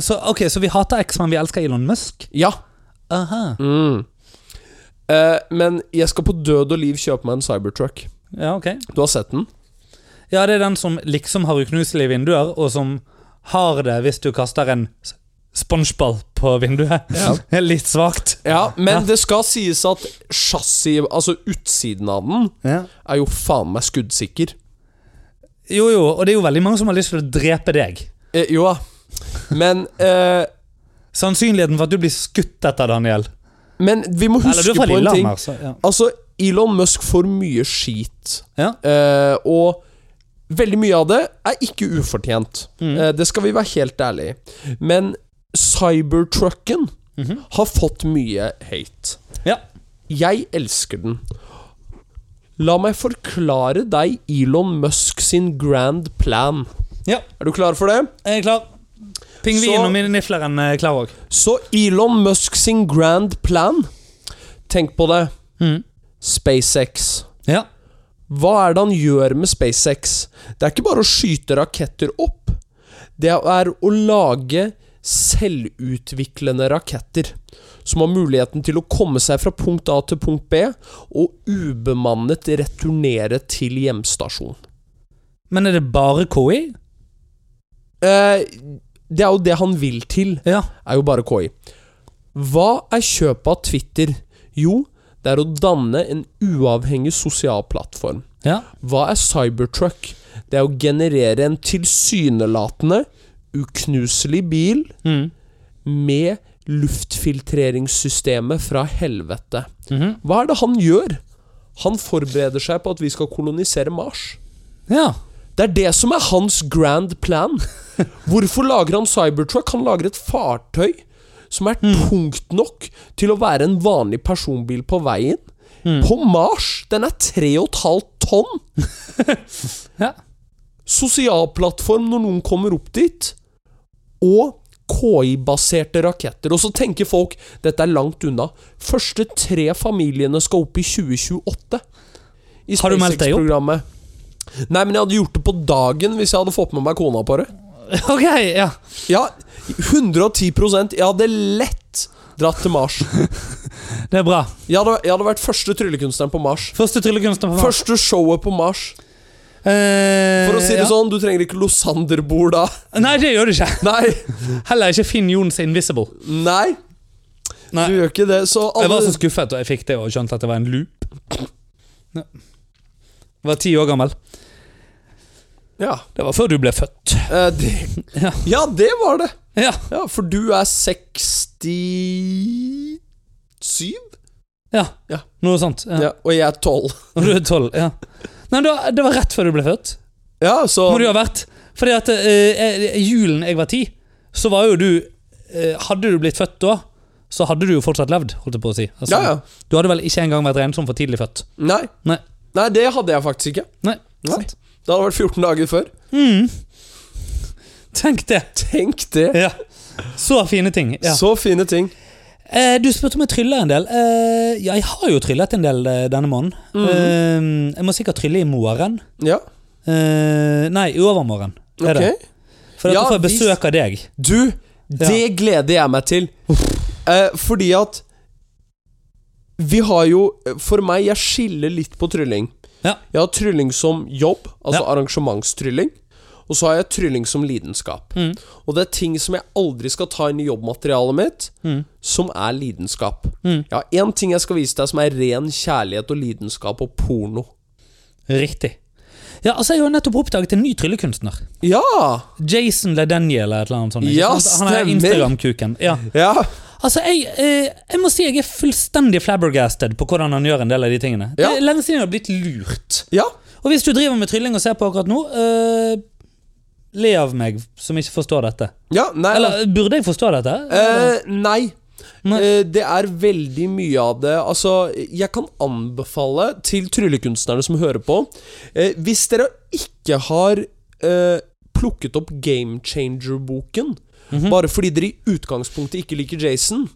så, Ok, så vi hater X, men vi elsker Elon Musk? Ja. Aha. Mm. Eh, men jeg skal på død og liv kjøpe meg en Cybertruck. Ja, ok. Du har sett den? Ja, det er den som liksom har uknuselige vinduer, og som har det hvis du kaster en spongeball på vinduet. Ja. <laughs> Litt svakt. Ja, men Ja. det skal sies at chassis, altså utsiden av den, Ja. er jo faen meg skuddsikker. Jo, jo, og det er jo veldig mange som har lyst til å drepe deg. Eh, jo da. Men eh, Sannsynligheten for at du blir skutt etter, Daniel Men vi må huske på en ting. Lillehammer, så ja. Altså, Elon Musk får mye skit. Ja. Eh, og veldig mye av det er ikke ufortjent. Mm. Eh, det skal vi være helt ærlige i. Men Cybertrucken Mhm. har fått mye hate. Ja. Jeg elsker den. La meg forklare deg Elon Musk sin grand plan. Ja. Er du klar for det? Jeg er klar. Pingvin Så- og minifleren er klar òg. Så Elon Musk sin grand plan Tenk på det. Mm. SpaceX. Ja. Hva er det han gjør med SpaceX? Det er ikke bare å skyte raketter opp. Det er å lage selvutviklende raketter. Som har muligheten til å komme seg fra punkt A til punkt B, og ubemannet returnere til hjemstasjon. Men er det bare KI? Eh, det er jo det han vil til, Ja. er jo bare KI. Hva er kjøpet av Twitter? Jo, det er å danne en uavhengig sosial plattform. Ja. Hva er Cybertruck? Det er å generere en tilsynelatende uknuselig bil Mm. med luftfiltreringssystemet fra helvete. Mhm. Hva er det han gjør? Han forbereder seg på at vi skal kolonisere Mars. ja. Det er det som er hans grand plan. <laughs> Hvorfor lager han Cybertruck? Han lager et fartøy som er tungt nok til å være en vanlig personbil på veien. Mm. På Mars! Den er 3,5 tonn! <laughs> Ja. Sosialplattform når noen kommer opp dit. Og KI-baserte raketter. Og så tenker folk dette er langt unna. Første tre familiene skal opp i 2028. I Har du meldt deg opp? Nei, men jeg hadde gjort det på dagen hvis jeg hadde fått med meg kona på det. <laughs> Ok, ja. Ja, 110% Jeg hadde lett dratt til Mars. <laughs> Det er bra. Jeg hadde, jeg hadde vært første tryllekunstneren på Mars. Første tryllekunstner på Mars. Første showet på Mars. Eh, For å si det ja. sånn, du trenger ikke Losander-bord da. Nei, det gjør du ikke. <laughs> Nei, Heller ikke Finn Jons Invisible. nei, Nei. du gjør ikke det. Så Jeg var så skuffet da jeg fikk det og skjønte at det var en loop. Ja. Jeg var ti år gammel. Ja. Det var før du ble født. Eh, det, <laughs> Ja. ja, det var det. Ja. Ja, For du er 67? ja. Ja. Noe sånt. Ja. Ja. Og jeg er 12. Og du er tolv. Ja. <laughs> Det var, det var rett før du ble født. Ja, så Må du ha vært. Fordi at eh, julen jeg var ti, så var jo du eh, Hadde du blitt født da, så hadde du jo fortsatt levd, holdt jeg på å si. Altså, Ja, ja. Du hadde vel ikke engang vært regnet som for tidlig født. Nei. Nei. Nei, det hadde jeg faktisk ikke. Nei, Nei. sant? Det hadde vært 14 dager før. Mm. Tenk det. Tenk det. Ja. Så fine ting. Ja. Så fine ting. Eh, du spurte om jeg tryller en del. Eh, ja, jeg har jo tryllet en del eh, denne måneden. Mm eh, jeg må sikkert trylle i morgen. Ja, Eh, nei, i overmorgen. Er okay. det. For da Ja, får jeg besøk av deg. Du, det gleder jeg meg til. Eh, fordi at Vi har jo For meg, jeg skiller litt på trylling. Ja. Jeg har trylling som jobb, altså arrangementstrylling. Og så har jeg trylling som lidenskap. Mm. Og det er ting som jeg aldri skal ta inn i jobbmaterialet mitt, Mm. som er lidenskap. Mm. Jeg har én ting jeg skal vise deg som er ren kjærlighet og lidenskap og porno. Riktig. Ja, altså Jeg har jo nettopp oppdaget en ny tryllekunstner. Ja! Jason Ledenier eller et eller annet sånt. Ja? Han er. Instagram-kuken. Ja. Ja. Altså, jeg, eh, jeg må si jeg er fullstendig flabbergasted på hvordan han gjør en del av de tingene. Ja. Det er lenge siden jeg har blitt lurt. ja. Og hvis du driver med trylling og ser på akkurat nå, eh, le av meg som ikke forstår dette. Ja, nei Eller burde jeg forstå dette? Eh, nei. Nei. Eh, det er veldig mye av det Altså, jeg kan anbefale til tryllekunstnerne som hører på eh, Hvis dere ikke har eh, plukket opp Game Changer-boken Mhm. bare fordi dere i utgangspunktet ikke liker Jason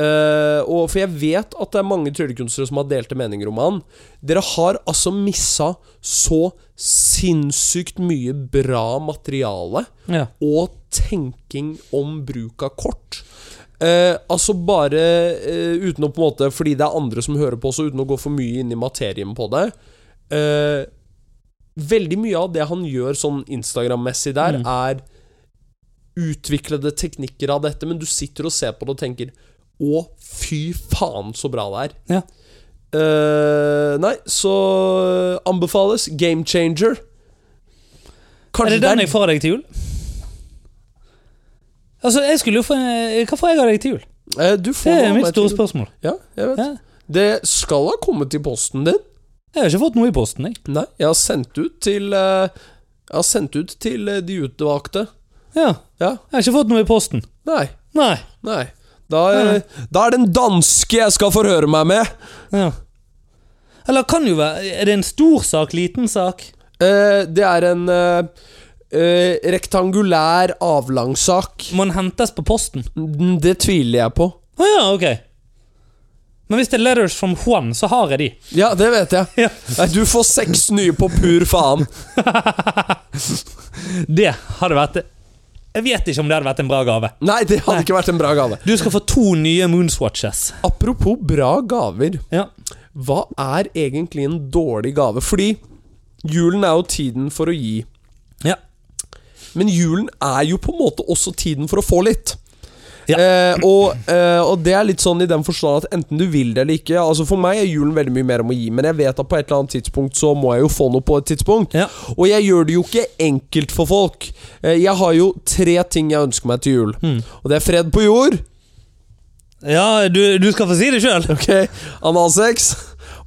eh, og For jeg vet at det er mange tryllekunstnere som har delte meninger om han. Dere har altså missa så sinnssykt mye bra materiale ja. og tenking om bruk av kort. Uh, altså bare uh, uten å på en måte Fordi det er andre som hører på, så uten å gå for mye inn i materien på det. Veldig mye av det han gjør sånn Instagram-messig der, Mm. er utviklede teknikker av dette, men du sitter og ser på det og tenker Å, fy faen, så bra det er. Ja. Uh, nei, så anbefales Game Changer. Er det den jeg får av deg til jul? Altså, jeg skulle jo få Hva får jeg av deg til jul? Eh, Du får Det er mitt store spørsmål. Ja, jeg vet. Ja. Det skal ha kommet i posten din. Jeg har ikke fått noe i posten, jeg. Nei, jeg har sendt ut til eh, Jeg har sendt ut til eh, de utvalgte. Ja. Ja. Jeg har ikke fått noe i posten. Nei. Nei. Nei. Da da er det en danske jeg skal forhøre meg med. Ja. Eller kan jo være Er det en stor sak? Liten sak? Eh, det er en eh, eh, rektangulær avlangssak. Må den hentes på posten? Mm, Det tviler jeg på. Å ja, ok. Men hvis det er letters from Juan, så har jeg de. Ja, det vet jeg. Ja. Nei, Du får seks nye på pur faen. <laughs> Det hadde vært Jeg vet ikke om det hadde vært en bra gave. Nei, det hadde Nei. ikke vært en bra gave. Du skal få to nye Moonswatches. Apropos bra gaver. Ja. Hva er egentlig en dårlig gave? Fordi julen er jo tiden for å gi. Ja. Men julen er jo på en måte også tiden for å få litt. Ja. Eh, og, eh, og det er litt sånn i den forstand at enten du vil det eller ikke Altså For meg er julen veldig mye mer om å gi, men jeg vet at på et eller annet tidspunkt så må jeg jo få noe på et tidspunkt. Ja. Og jeg gjør det jo ikke enkelt for folk. Eh, jeg har jo tre ting jeg ønsker meg til jul. Mm. Og det er fred på jord. Ja, du, du skal få si det sjøl. Ok Analsex.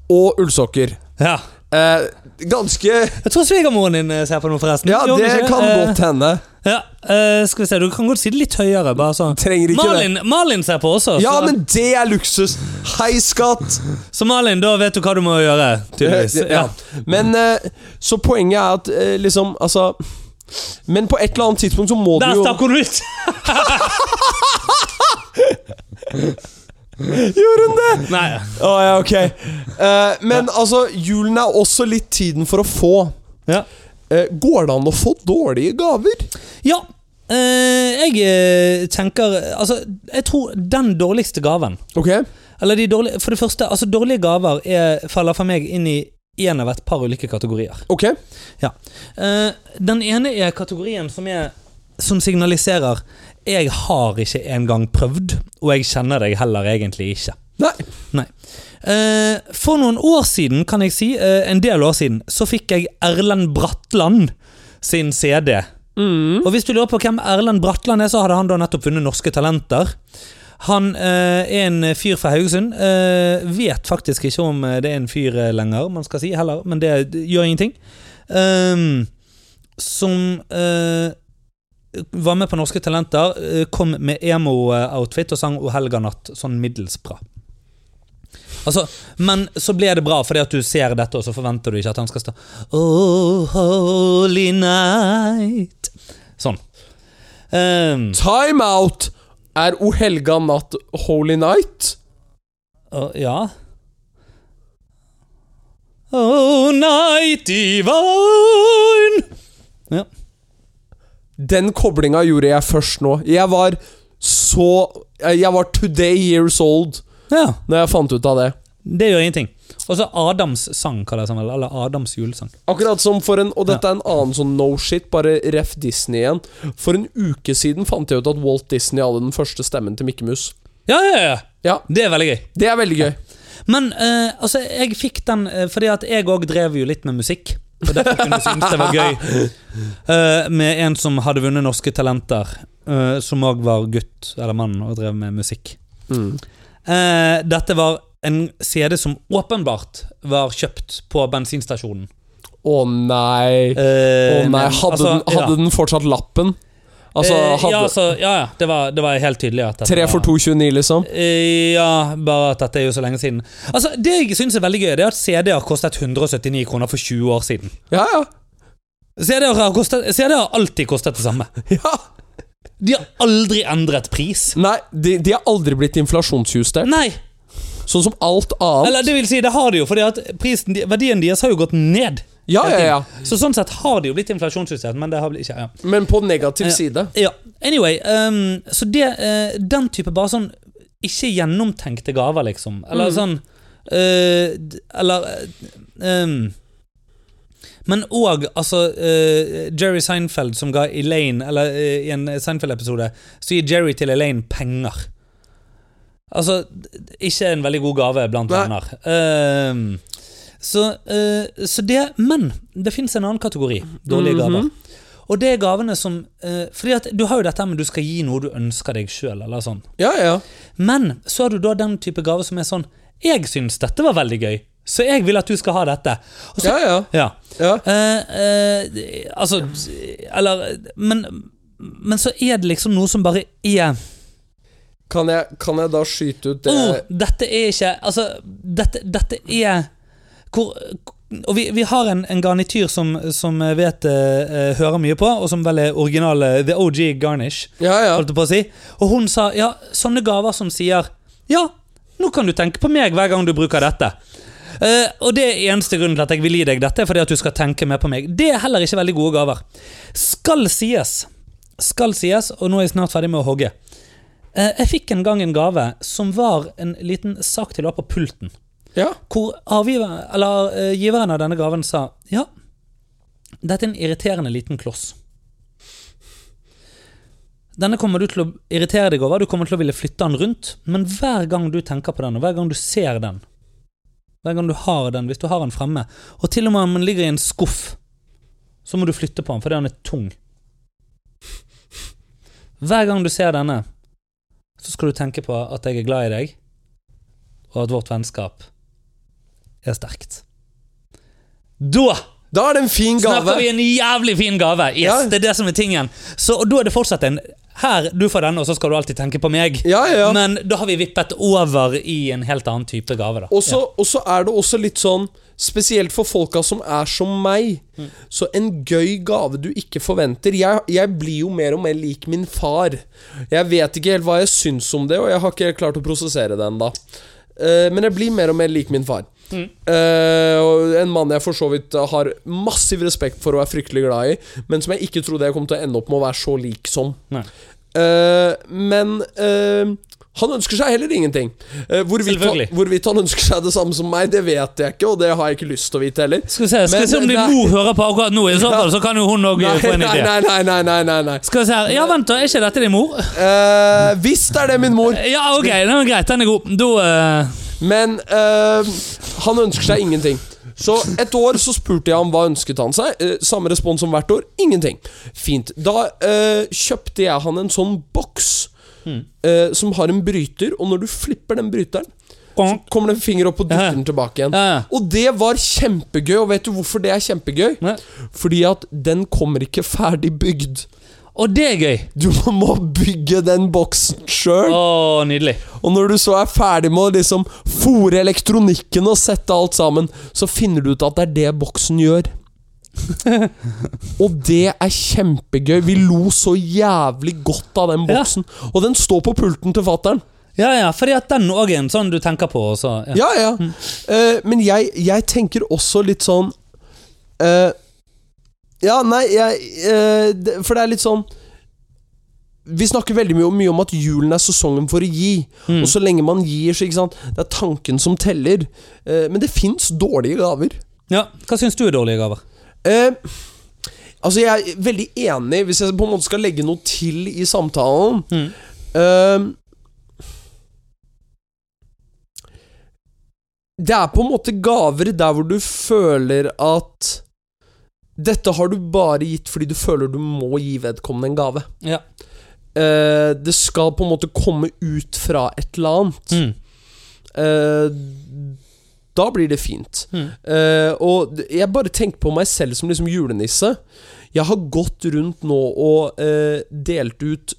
Og ullsokker. Ja. Eh, ganske Jeg tror svigermoren din eh, ser på noe, forresten. Ja, det kan Eh, godt hende. Ja, uh, skal vi se, Du kan godt si det litt høyere. bare sånn Trenger ikke Malin, Malin ser på også. Ja, så, men det er luksus! Hei, skatt! så Malin, da vet du hva du må gjøre. Tydeligvis. ja. ja. Men uh, Så poenget er at uh, liksom Altså Men på et eller annet tidspunkt så må Der du jo Der stakk hun ut! <laughs> <laughs> Gjorde hun det? Nei. Oh, ja, ok. Uh, men altså, julen er også litt tiden for å få. Ja. Uh, går det an å få dårlige gaver? ja Uh, jeg tenker Altså, jeg tror den dårligste gaven Ok. Eller de dårlige For det første, altså dårlige gaver er, faller for meg inn i én av et par ulike kategorier. Ok. ja. den ene er kategorien som, er, som signaliserer 'jeg har ikke engang prøvd', og 'jeg kjenner deg heller egentlig ikke'. Nei. Eh, for noen år siden, kan jeg si, eh, en del år siden, så fikk jeg Erlend Bratland sin CD. Mm. Og hvis du lurer på hvem Erlend Bratland er, så hadde han da nettopp vunnet Norske Talenter. Han eh, er en fyr fra Haugesund. Eh, vet faktisk ikke om eh, det er en fyr eh, lenger, man skal si heller, men det, gjør ingenting. Ehm, som var med på Norske Talenter, eh, kom med emo-outfit og sang O helga natt sånn middels bra. Altså, men så ble det bra fordi at du ser dette, og så forventer du ikke at han skal stå Oh, holy night Sånn. Um, Time out! Er O helga natt holy night? Uh, ja. Oh, night divine Ja. Den koblinga gjorde jeg først nå. Jeg var så Jeg var today years old ja. når jeg fant ut av det. Det gjør ingenting. Og så Adams sang, kaller jeg vel, Eller Adams julesang. Akkurat som for en Og dette er en annen sånn no shit, bare ref Disney igjen. For en uke siden fant jeg ut at Walt Disney hadde den første stemmen til Mikke Mus. Ja, ja, ja. Ja, Det er veldig gøy. det er veldig gøy. Men uh, altså, jeg fikk den eh, fordi at jeg òg drev jo litt med musikk. Og derfor kunne synes det var gøy Uh, <laughs> med en som hadde vunnet Norske Talenter, uh, som òg var gutt eller mann og drev med musikk. Mm. Uh, dette var en CD som åpenbart var kjøpt på bensinstasjonen. Å nei. Eh, oh, nei. men, Hadde, altså, den, hadde ja. den fortsatt lappen? Altså, Eh, hadde ja, altså, ja, ja. Det var, det var helt tydelig at Tre for 2,29, liksom? Eh, Ja, bare at dette er jo så lenge siden. Altså, Det jeg syns er veldig gøy, Det er at CD-er kostet 179 kroner for 20 år siden. Ja, ja. CD-er har, CD har alltid kostet det samme. <laughs> ja. De har aldri endret pris. Nei, de, de har aldri blitt inflasjonsjustert. Nei! Sånn som alt annet. Eller det vil si, det har de jo, prisen, de- verdien deres har jo gått ned. Ja, ja, ja. Så sånn sett har det jo blitt inflasjonsjustert, men det har blitt ikke ja. Men på negativ side. Ja, anyway um, Så det, uh, den type bare sånn Ikke gjennomtenkte gaver liksom Eller Mm. sånn uh, Eller uh, um, Men også altså uh, Jerry Seinfeld som ga Elaine Eller uh, i en Seinfeld-episode Så gir Jerry til Elaine penger Altså Ikke en veldig god gave blant venner Ehm, så, uh, så det Men det finnes en annen kategori Dårlige Mhm. gaver og det er gavene som uh, Fordi at du har jo dette med du skal gi noe du ønsker deg sjøl. Sånn. Ja, ja. Men så har du da den type gave som er sånn Jeg syns dette var veldig gøy, så jeg vil at du skal ha dette. Så, Ja, ja. ja. ja. Uh, uh, altså Eller men, men så er det liksom noe som bare er Kan, jeg, kan jeg da skyte ut det oh, Dette er ikke Altså, dette, dette er hvor, og vi, vi har en, en garnityr som, som vet uh, hører mye på, og som vel er originale The OG Garnish. Ja, ja. holdt jeg på å si. Og hun sa ja, sånne gaver som sier Ja, nå kan du tenke på meg hver gang du bruker dette. Uh, og det er eneste grunnen til at jeg vil gi deg dette, fordi at du skal tenke mer på meg. Det er heller ikke veldig gode gaver. Skal sies, skal sies, og nå er jeg snart ferdig med å hogge. Uh, jeg fikk en gang en gave som var en liten sak til å ha på pulten. Ja. Hvor avgiver, eller, uh, giveren av denne gaven sa ja, dette er en irriterende liten kloss. Denne kommer du til å irritere deg over, du kommer til å ville flytte den rundt, men hver gang du tenker på den, og hver gang du ser den, hver gang du har den, hvis du har den fremme, og til og med om den ligger i en skuff, så må du flytte på den fordi den er tung. Hver gang du ser denne, så skal du tenke på at jeg er glad i deg, og at vårt vennskap er sterkt. Da Da er det en fin gave. snakker vi en jævlig fin gave! Yes, Ja. Det er det som er tingen. Så, og da er det fortsatt en Her, du får denne, og så skal du alltid tenke på meg. Ja, ja. Men da har vi vippet over i en helt annen type gave. Og så er det også litt sånn Spesielt for folka som er som meg. Mm. Så en gøy gave du ikke forventer jeg, jeg blir jo mer og mer lik min far. Jeg vet ikke helt hva jeg syns om det, og jeg har ikke klart å prosessere det ennå. men jeg blir mer og mer lik min far. Mm. Uh, og en mann jeg for så vidt har massiv respekt for å være fryktelig glad i, men som jeg ikke trodde jeg kom til å ende opp med å være så lik som. Eh, men uh, han ønsker seg heller ingenting. Uh, hvorvidt, han, hvorvidt han ønsker seg det samme som meg, det vet jeg ikke, og det har jeg ikke lyst til å vite heller. Skal vi se, skal Men- vi se om din mor hører på akkurat nå, i så fall, så kan jo hun òg få en idé. nei, nei, nei, nei, nei, nei. Skal vi se her. Ja, vent, da. Er ikke dette din mor? Hvis Visst er det min mor, Ja, ok, den er greit. Den er god. Da uh... men eh, han ønsker seg ingenting. Så et år så spurte jeg ham hva ønsket han seg. Eh, samme respons som hvert år. Ingenting. Fint. Da eh, kjøpte jeg han en sånn boks Mm. eh, som har en bryter, og når du flipper den bryteren, så kommer det en finger opp og dytter den tilbake igjen. Og det var kjempegøy, og vet du hvorfor det er kjempegøy? Fordi at den kommer ikke ferdig bygd. Og det er gøy! Du må bygge den boksen sjøl. Å, nydelig. Og når du så er ferdig med å liksom fòre elektronikken og sette alt sammen, så finner du ut at det er det boksen gjør. <laughs> og det er kjempegøy. Vi lo så jævlig godt av den Ja. boksen. Og den står på pulten til fattern. Ja, ja, fordi at den òg er en sånn du tenker på. Også, ja, ja. Ja, Mm. Uh, men jeg, jeg tenker også litt sånn eh, Ja, nei, jeg eh, For det er litt sånn Vi snakker veldig mye, om- mye om at julen er sesongen for å gi. Mm. Og så lenge man gir, så ikke sant Det er tanken som teller. Eh, men det fins dårlige gaver. ja. Hva syns du er dårlige gaver? Eh, altså, jeg er veldig enig, hvis jeg på en måte skal legge noe til i samtalen. Mm. Eh, det er på en måte gaver der hvor du føler at dette har du bare gitt fordi du føler du må gi vedkommende en gave. Ja. Uh, det skal på en måte komme ut fra et eller annet. Mm. Uh, da blir det fint. Mm. Uh, og jeg bare tenker på meg selv som liksom julenisse. Jeg har gått rundt nå og delt ut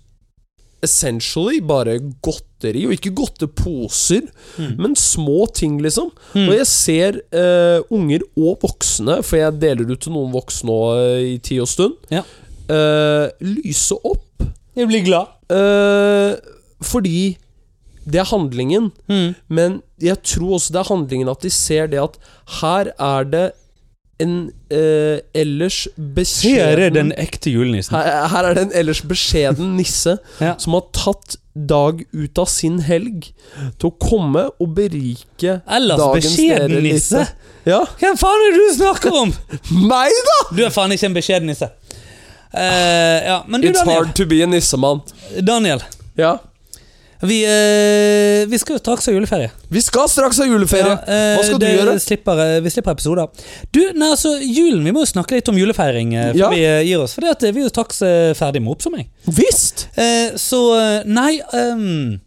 essentially bare godteri, og ikke godteposer, Mm. men små ting, liksom. Mm. Og jeg ser uh, unger og voksne, for jeg deler ut til noen voksne eh, i tid og stund, Ja. uh, lyse opp. Jeg blir glad. Fordi det er handlingen. Mm. Men jeg tror også det er handlingen at de ser det at her er det en eh, ellers Her er den ekte julenissen. her, her er det en ellers beskjeden <laughs> nisse Ja. som har tatt dag ut av sin helg til å komme og berike Ellers dagens beskjeden dere nisse. Ja, Hvem faen er det du snakker om?! <laughs> meg, da! Du er faen ikke en beskjeden nisse. Eh, ja, men du, It's Daniel. hard to be a nissemann. Daniel Ja. Vi, eh, vi skal jo straks ha juleferie. Vi skal straks ha juleferie. Eh, Hva skal du det gjøre? Slipper, eh, vi slipper episoder. Du, nei, altså, julen Vi må jo snakke litt om julefeiring eh, før Ja. vi eh, gir oss. For eh, vi er jo straks eh, ferdig med oppsummering. Visst! Eh, så eh, nei ehm,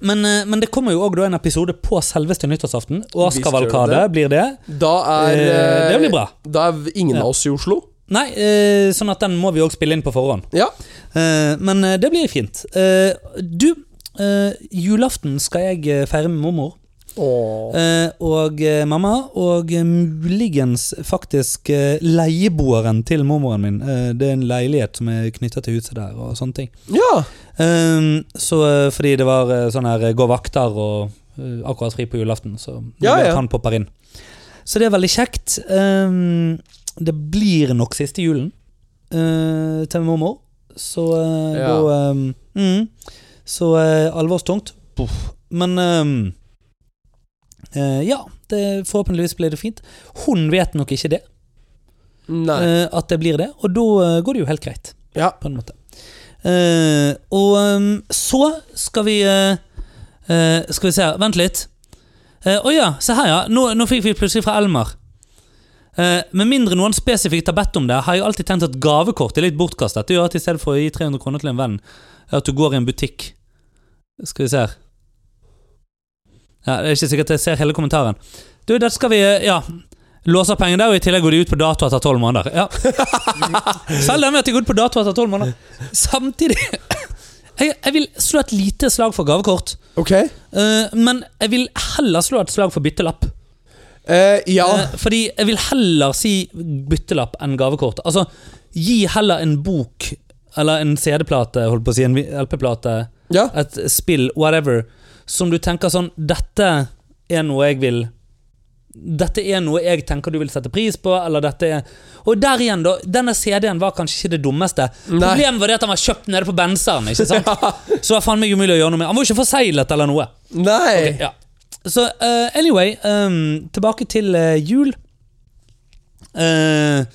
men, eh, men det kommer jo òg en episode på selveste nyttårsaften. Og Visst gjør blir det. Da er eh, det blir bra. Da er ingen Ja. av oss i Oslo. Nei, eh, sånn at den må vi òg spille inn på forhånd. Ja. Eh, men eh, det blir fint. Eh, du, eh, julaften skal jeg eh, feire med mormor. Oh. Uh, og uh, mamma, og muligens faktisk leieboeren til mormoren min. Det er en leilighet som er knytta til huset der, og sånne ting. Ja. Så fordi det var sånn her gå vakter og akkurat fri på julaften, så Ja, ja. han popper inn. Så det er veldig kjekt. Det blir nok siste julen til mormor, så Ja. da eh, mm, Så eh, alvorstungt. Puff. Men eh, eh, ja, det, forhåpentligvis blir det fint. Hun vet nok ikke det, eh, at det blir det, og da eh, går det jo helt greit Ja. på en måte. Eh, og ehm, så skal vi eh, eh, Skal vi se her, vent litt. Eh, Å ja, se her, ja. Nå, nå fikk vi plutselig fra Elmar. Uh, med mindre noen spesifikt har bedt om det, har jeg alltid tenkt at gavekort er litt bortkastet. Det gjør at i stedet for å gi 300 kroner til en venn, at du går i en butikk. Skal vi se her. Ja, Det er ikke sikkert jeg ser hele kommentaren. Du, dette skal vi eh, Ja. Låser penger der, og i tillegg går de ut på dato etter tolv måneder. Ja. <laughs> Selv den vet jeg går ut på dato etter tolv måneder. Samtidig jeg, jeg vil slå et lite slag for gavekort. Ok. uh, men jeg vil heller slå et slag for byttelapp. Uh, ja. Uh, fordi jeg vil heller si byttelapp enn gavekort. Altså, gi heller en bok eller en CD-plate, holdt på å si, en LP-plate, ja. et spill, whatever, som du tenker sånn Dette er noe jeg vil Dette er noe jeg tenker du vil sette pris på, eller dette er Og der igjen, da. Denne CD-en var kanskje ikke det dummeste. Nei. Problemet var det at han var kjøpt nede på Benseren. Ikke sant? <laughs> Så det var faen meg umulig å gjøre noe med. Han var jo ikke forseglet eller noe. Nei. Okay, ja. Så uh, anyway, um, tilbake til uh, jul. Uh,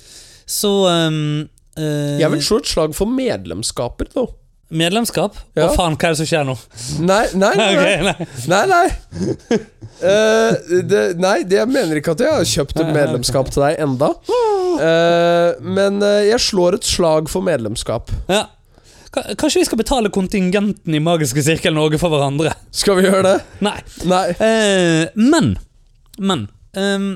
så um, Jeg vil slå et slag for medlemskaper, da. Medlemskap? Ja. Å faen, hva er det som skjer nå? Nei, nei, <laughs> nei. Nei. nei. Nei. Eh, det, nei, det jeg mener ikke at jeg har kjøpt et medlemskap til deg enda. uh, men eh, jeg slår et slag for medlemskap. Ja. Kanskje vi skal betale kontingenten i Magiske sirkel Norge for hverandre? Skal vi gjøre det? Nei. Nei. Uh, men Men ehm,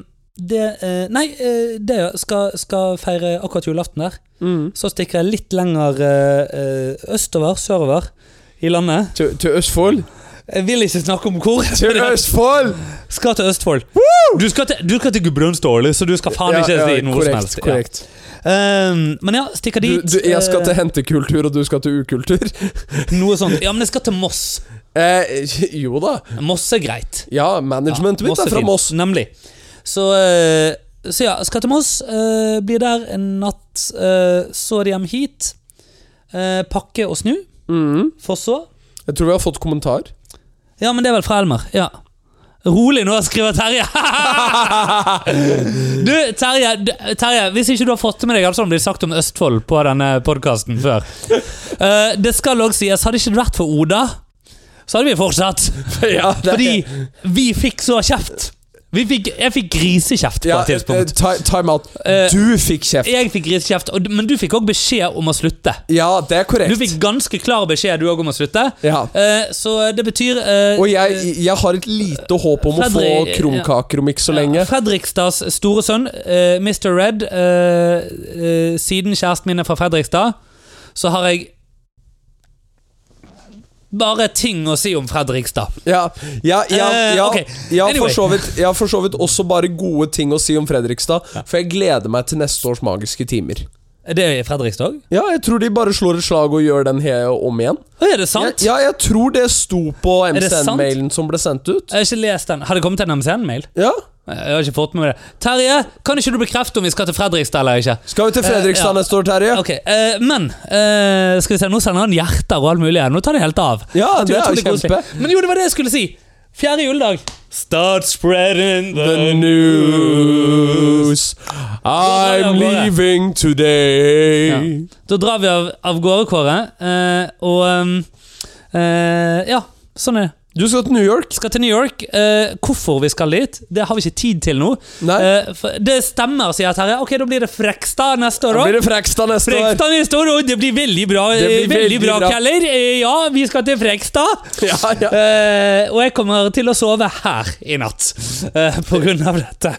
det eh, Nei, eh, det skal, skal feire akkurat julaften der. Mm. Så stikker jeg litt lenger eh, eh, østover, sørover i landet. Til, til Østfold? Jeg vil ikke snakke om hvor. Til Østfold! Skal til Østfold. Du skal til, du skal til Gudbrandsdalen, så du skal faen ikke si noe korrekt, som helst. Ja. Korrekt. Ehm, men ja, stikker dit. du, jeg skal til eh, hentekultur, og du skal til ukultur. Noe sånt. Ja, men jeg skal til Moss. Eh, jo da. Moss er greit. Ja, managementet mitt er fra. Moss. Nemlig. Så, eh, så ja, skal til Moss. eh, blir der en natt. eh, så er de hjem hit. pakke og snu. Mm. For så Jeg tror vi har fått kommentar. Ja, men det er vel fra Elmer. Ja. Rolig nå, skriver Terje. <laughs> du, Terje, Terje, hvis ikke du har fått det med deg alt som blir sagt om Østfold på denne podkasten før uh, <laughs> Det skal òg sies, hadde ikke det vært for Oda, så hadde vi fortsatt. ja, Fordi vi fikk så kjeft. Vi fikk, jeg fikk grisekjeft på ja, et tidspunkt. eh, ti- Time out. Eh, Du fikk kjeft. Jeg fikk grisekjeft, men du fikk òg beskjed om å slutte. Ja, det er korrekt. Du fikk ganske klar beskjed du også om å slutte. Ja. Eh, Så det betyr Og jeg, jeg har et lite håp om å få Fredrik- krumkaker om ikke så Ja, lenge. Fredrikstads store sønn, Mr. Red. siden kjæresten min er fra Fredrikstad, så har jeg bare ting å si om Fredrikstad. Ja, ja, ja, Eh, ja, uh, har Anyway. for så vidt, jeg har for så vidt også bare gode ting å si om Fredrikstad, for jeg gleder meg til neste års magiske timer. Er det i Fredrikstad? Ja, jeg tror de bare slår et slag og gjør den om igjen. Er det sant? Ja, jeg tror det sto på? MCN-mailen som ble sendt ut. Jeg har ikke lest den. Har det kommet en MCN-mail? Ja, Jeg har ikke fått med meg det. Terje, kan ikke du bekrefte om vi skal til Fredrikstad eller ikke? Skal vi til Fredrikstad Eh, ja. neste år, Terje? Ok, eh, Men eh, Skal vi se, nå sender han hjerter og alt mulig. Nå tar det helt av. Ja, det er kjempe. Men jo, det var det jeg skulle si. Fjerde juledag. Start spreading the, The news I'm leaving today. Da drar vi av, av gårde, Kåre. eh, og um, eh, Ja, sånn er det. Du skal til New York? Skal til New York. Eh, hvorfor vi skal dit, det har vi ikke tid til nå. Eh, det stemmer, sier Terje. Ok, da blir det Frekstad neste år òg. blir det Frekstad neste. Frekstad neste år, og det blir veldig bra. Det blir eh, veldig, veldig bra, bra. Keller. Eh, ja, vi skal til Frekstad. <laughs> Ja, ja. Eh, og jeg kommer til å sove her i natt eh, på grunn av dette.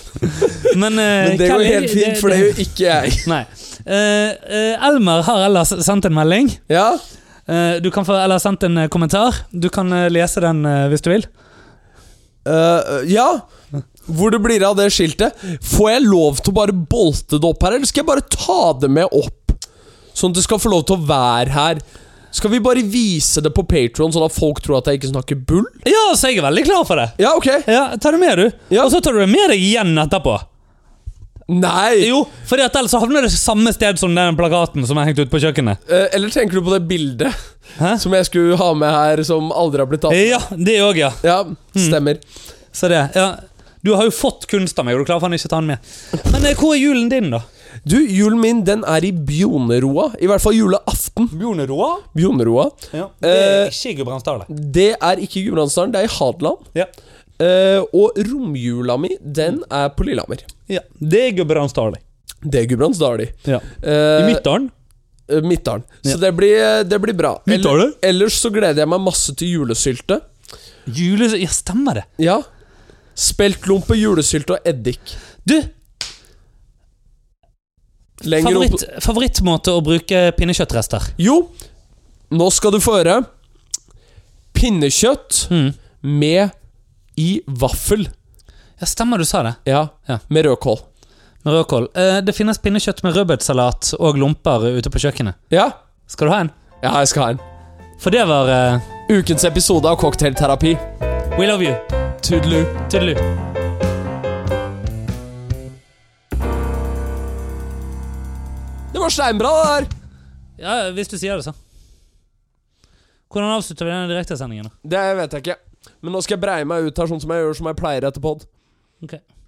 <laughs> Men, Men det går helt fint, for det er jo ikke jeg. Nei. Eh, eh, Elmer har ellers sendt en melding. Ja, du kan få, eller sendt en eh, kommentar. Du kan eh, lese den eh, hvis du vil. Uh, ja. Hvor det blir av det skiltet. Får jeg lov til å bare bolte det opp her, eller skal jeg bare ta det med opp? Sånn at det skal få lov til å være her. Skal vi bare vise det på Patron, sånn at folk tror at jeg ikke snakker bull? Ja, så jeg er veldig klar for det. Ja, ok. Ja, Ta det med, du. Ja. Og så tar du det med deg igjen etterpå. Nei! Jo, for ellers havner det samme sted som den plakaten som er hengt ut på kjøkkenet. Eh, eller tenker du på det bildet Hæ? som jeg skulle ha med her, som aldri har blitt tatt? Ja, det òg, ja. Ja, stemmer. Så det, ja. Du har jo fått kunst av meg, og du klarer faen ikke å ta den med. Men eh, hvor er julen din, da? Du, julen min, den er i Bjoneroa. I hvert fall julaften. Bjoneroa? Bjoneroa. Ja. Det er ikke i Gudbrandsdalen. Det er ikke Gudbrandsdalen, det er i Hadeland. Ja. Eh, og romjula mi, den er på Lillehammer. Ja. Det er Gudbrandsdalen. Det er Gudbrandsdalen. Ja. Eh, I Midtdalen? Midtdalen. Så Ja. Det blir, det blir bra. Midtdalen? Ellers så gleder jeg meg masse til julesylte. Jules Ja, stemmer det. Ja. Speltlompe, julesylte og eddik. Du, favoritt, favorittmåte å bruke pinnekjøttrester? Jo, nå skal du få høre. Pinnekjøtt Mm. med i vaffel. Ja, stemmer du sa det. Ja, Ja. med rødkål. Med rødkål. Eh, det finnes pinnekjøtt med rødbetsalat og lomper ute på kjøkkenet. Ja, Skal du ha en? ja jeg skal ha en. For det var eh, Ukens episode av Cocktailterapi. We love you. Tudelu. Tudelu. Det var steinbra, det der. Ja, hvis du sier det, så. Hvordan avslutter vi denne direktesendingen? da? Det vet jeg ikke. Men nå skal jeg breie meg ut her sånn som jeg gjør som jeg pleier etter pod. Ok.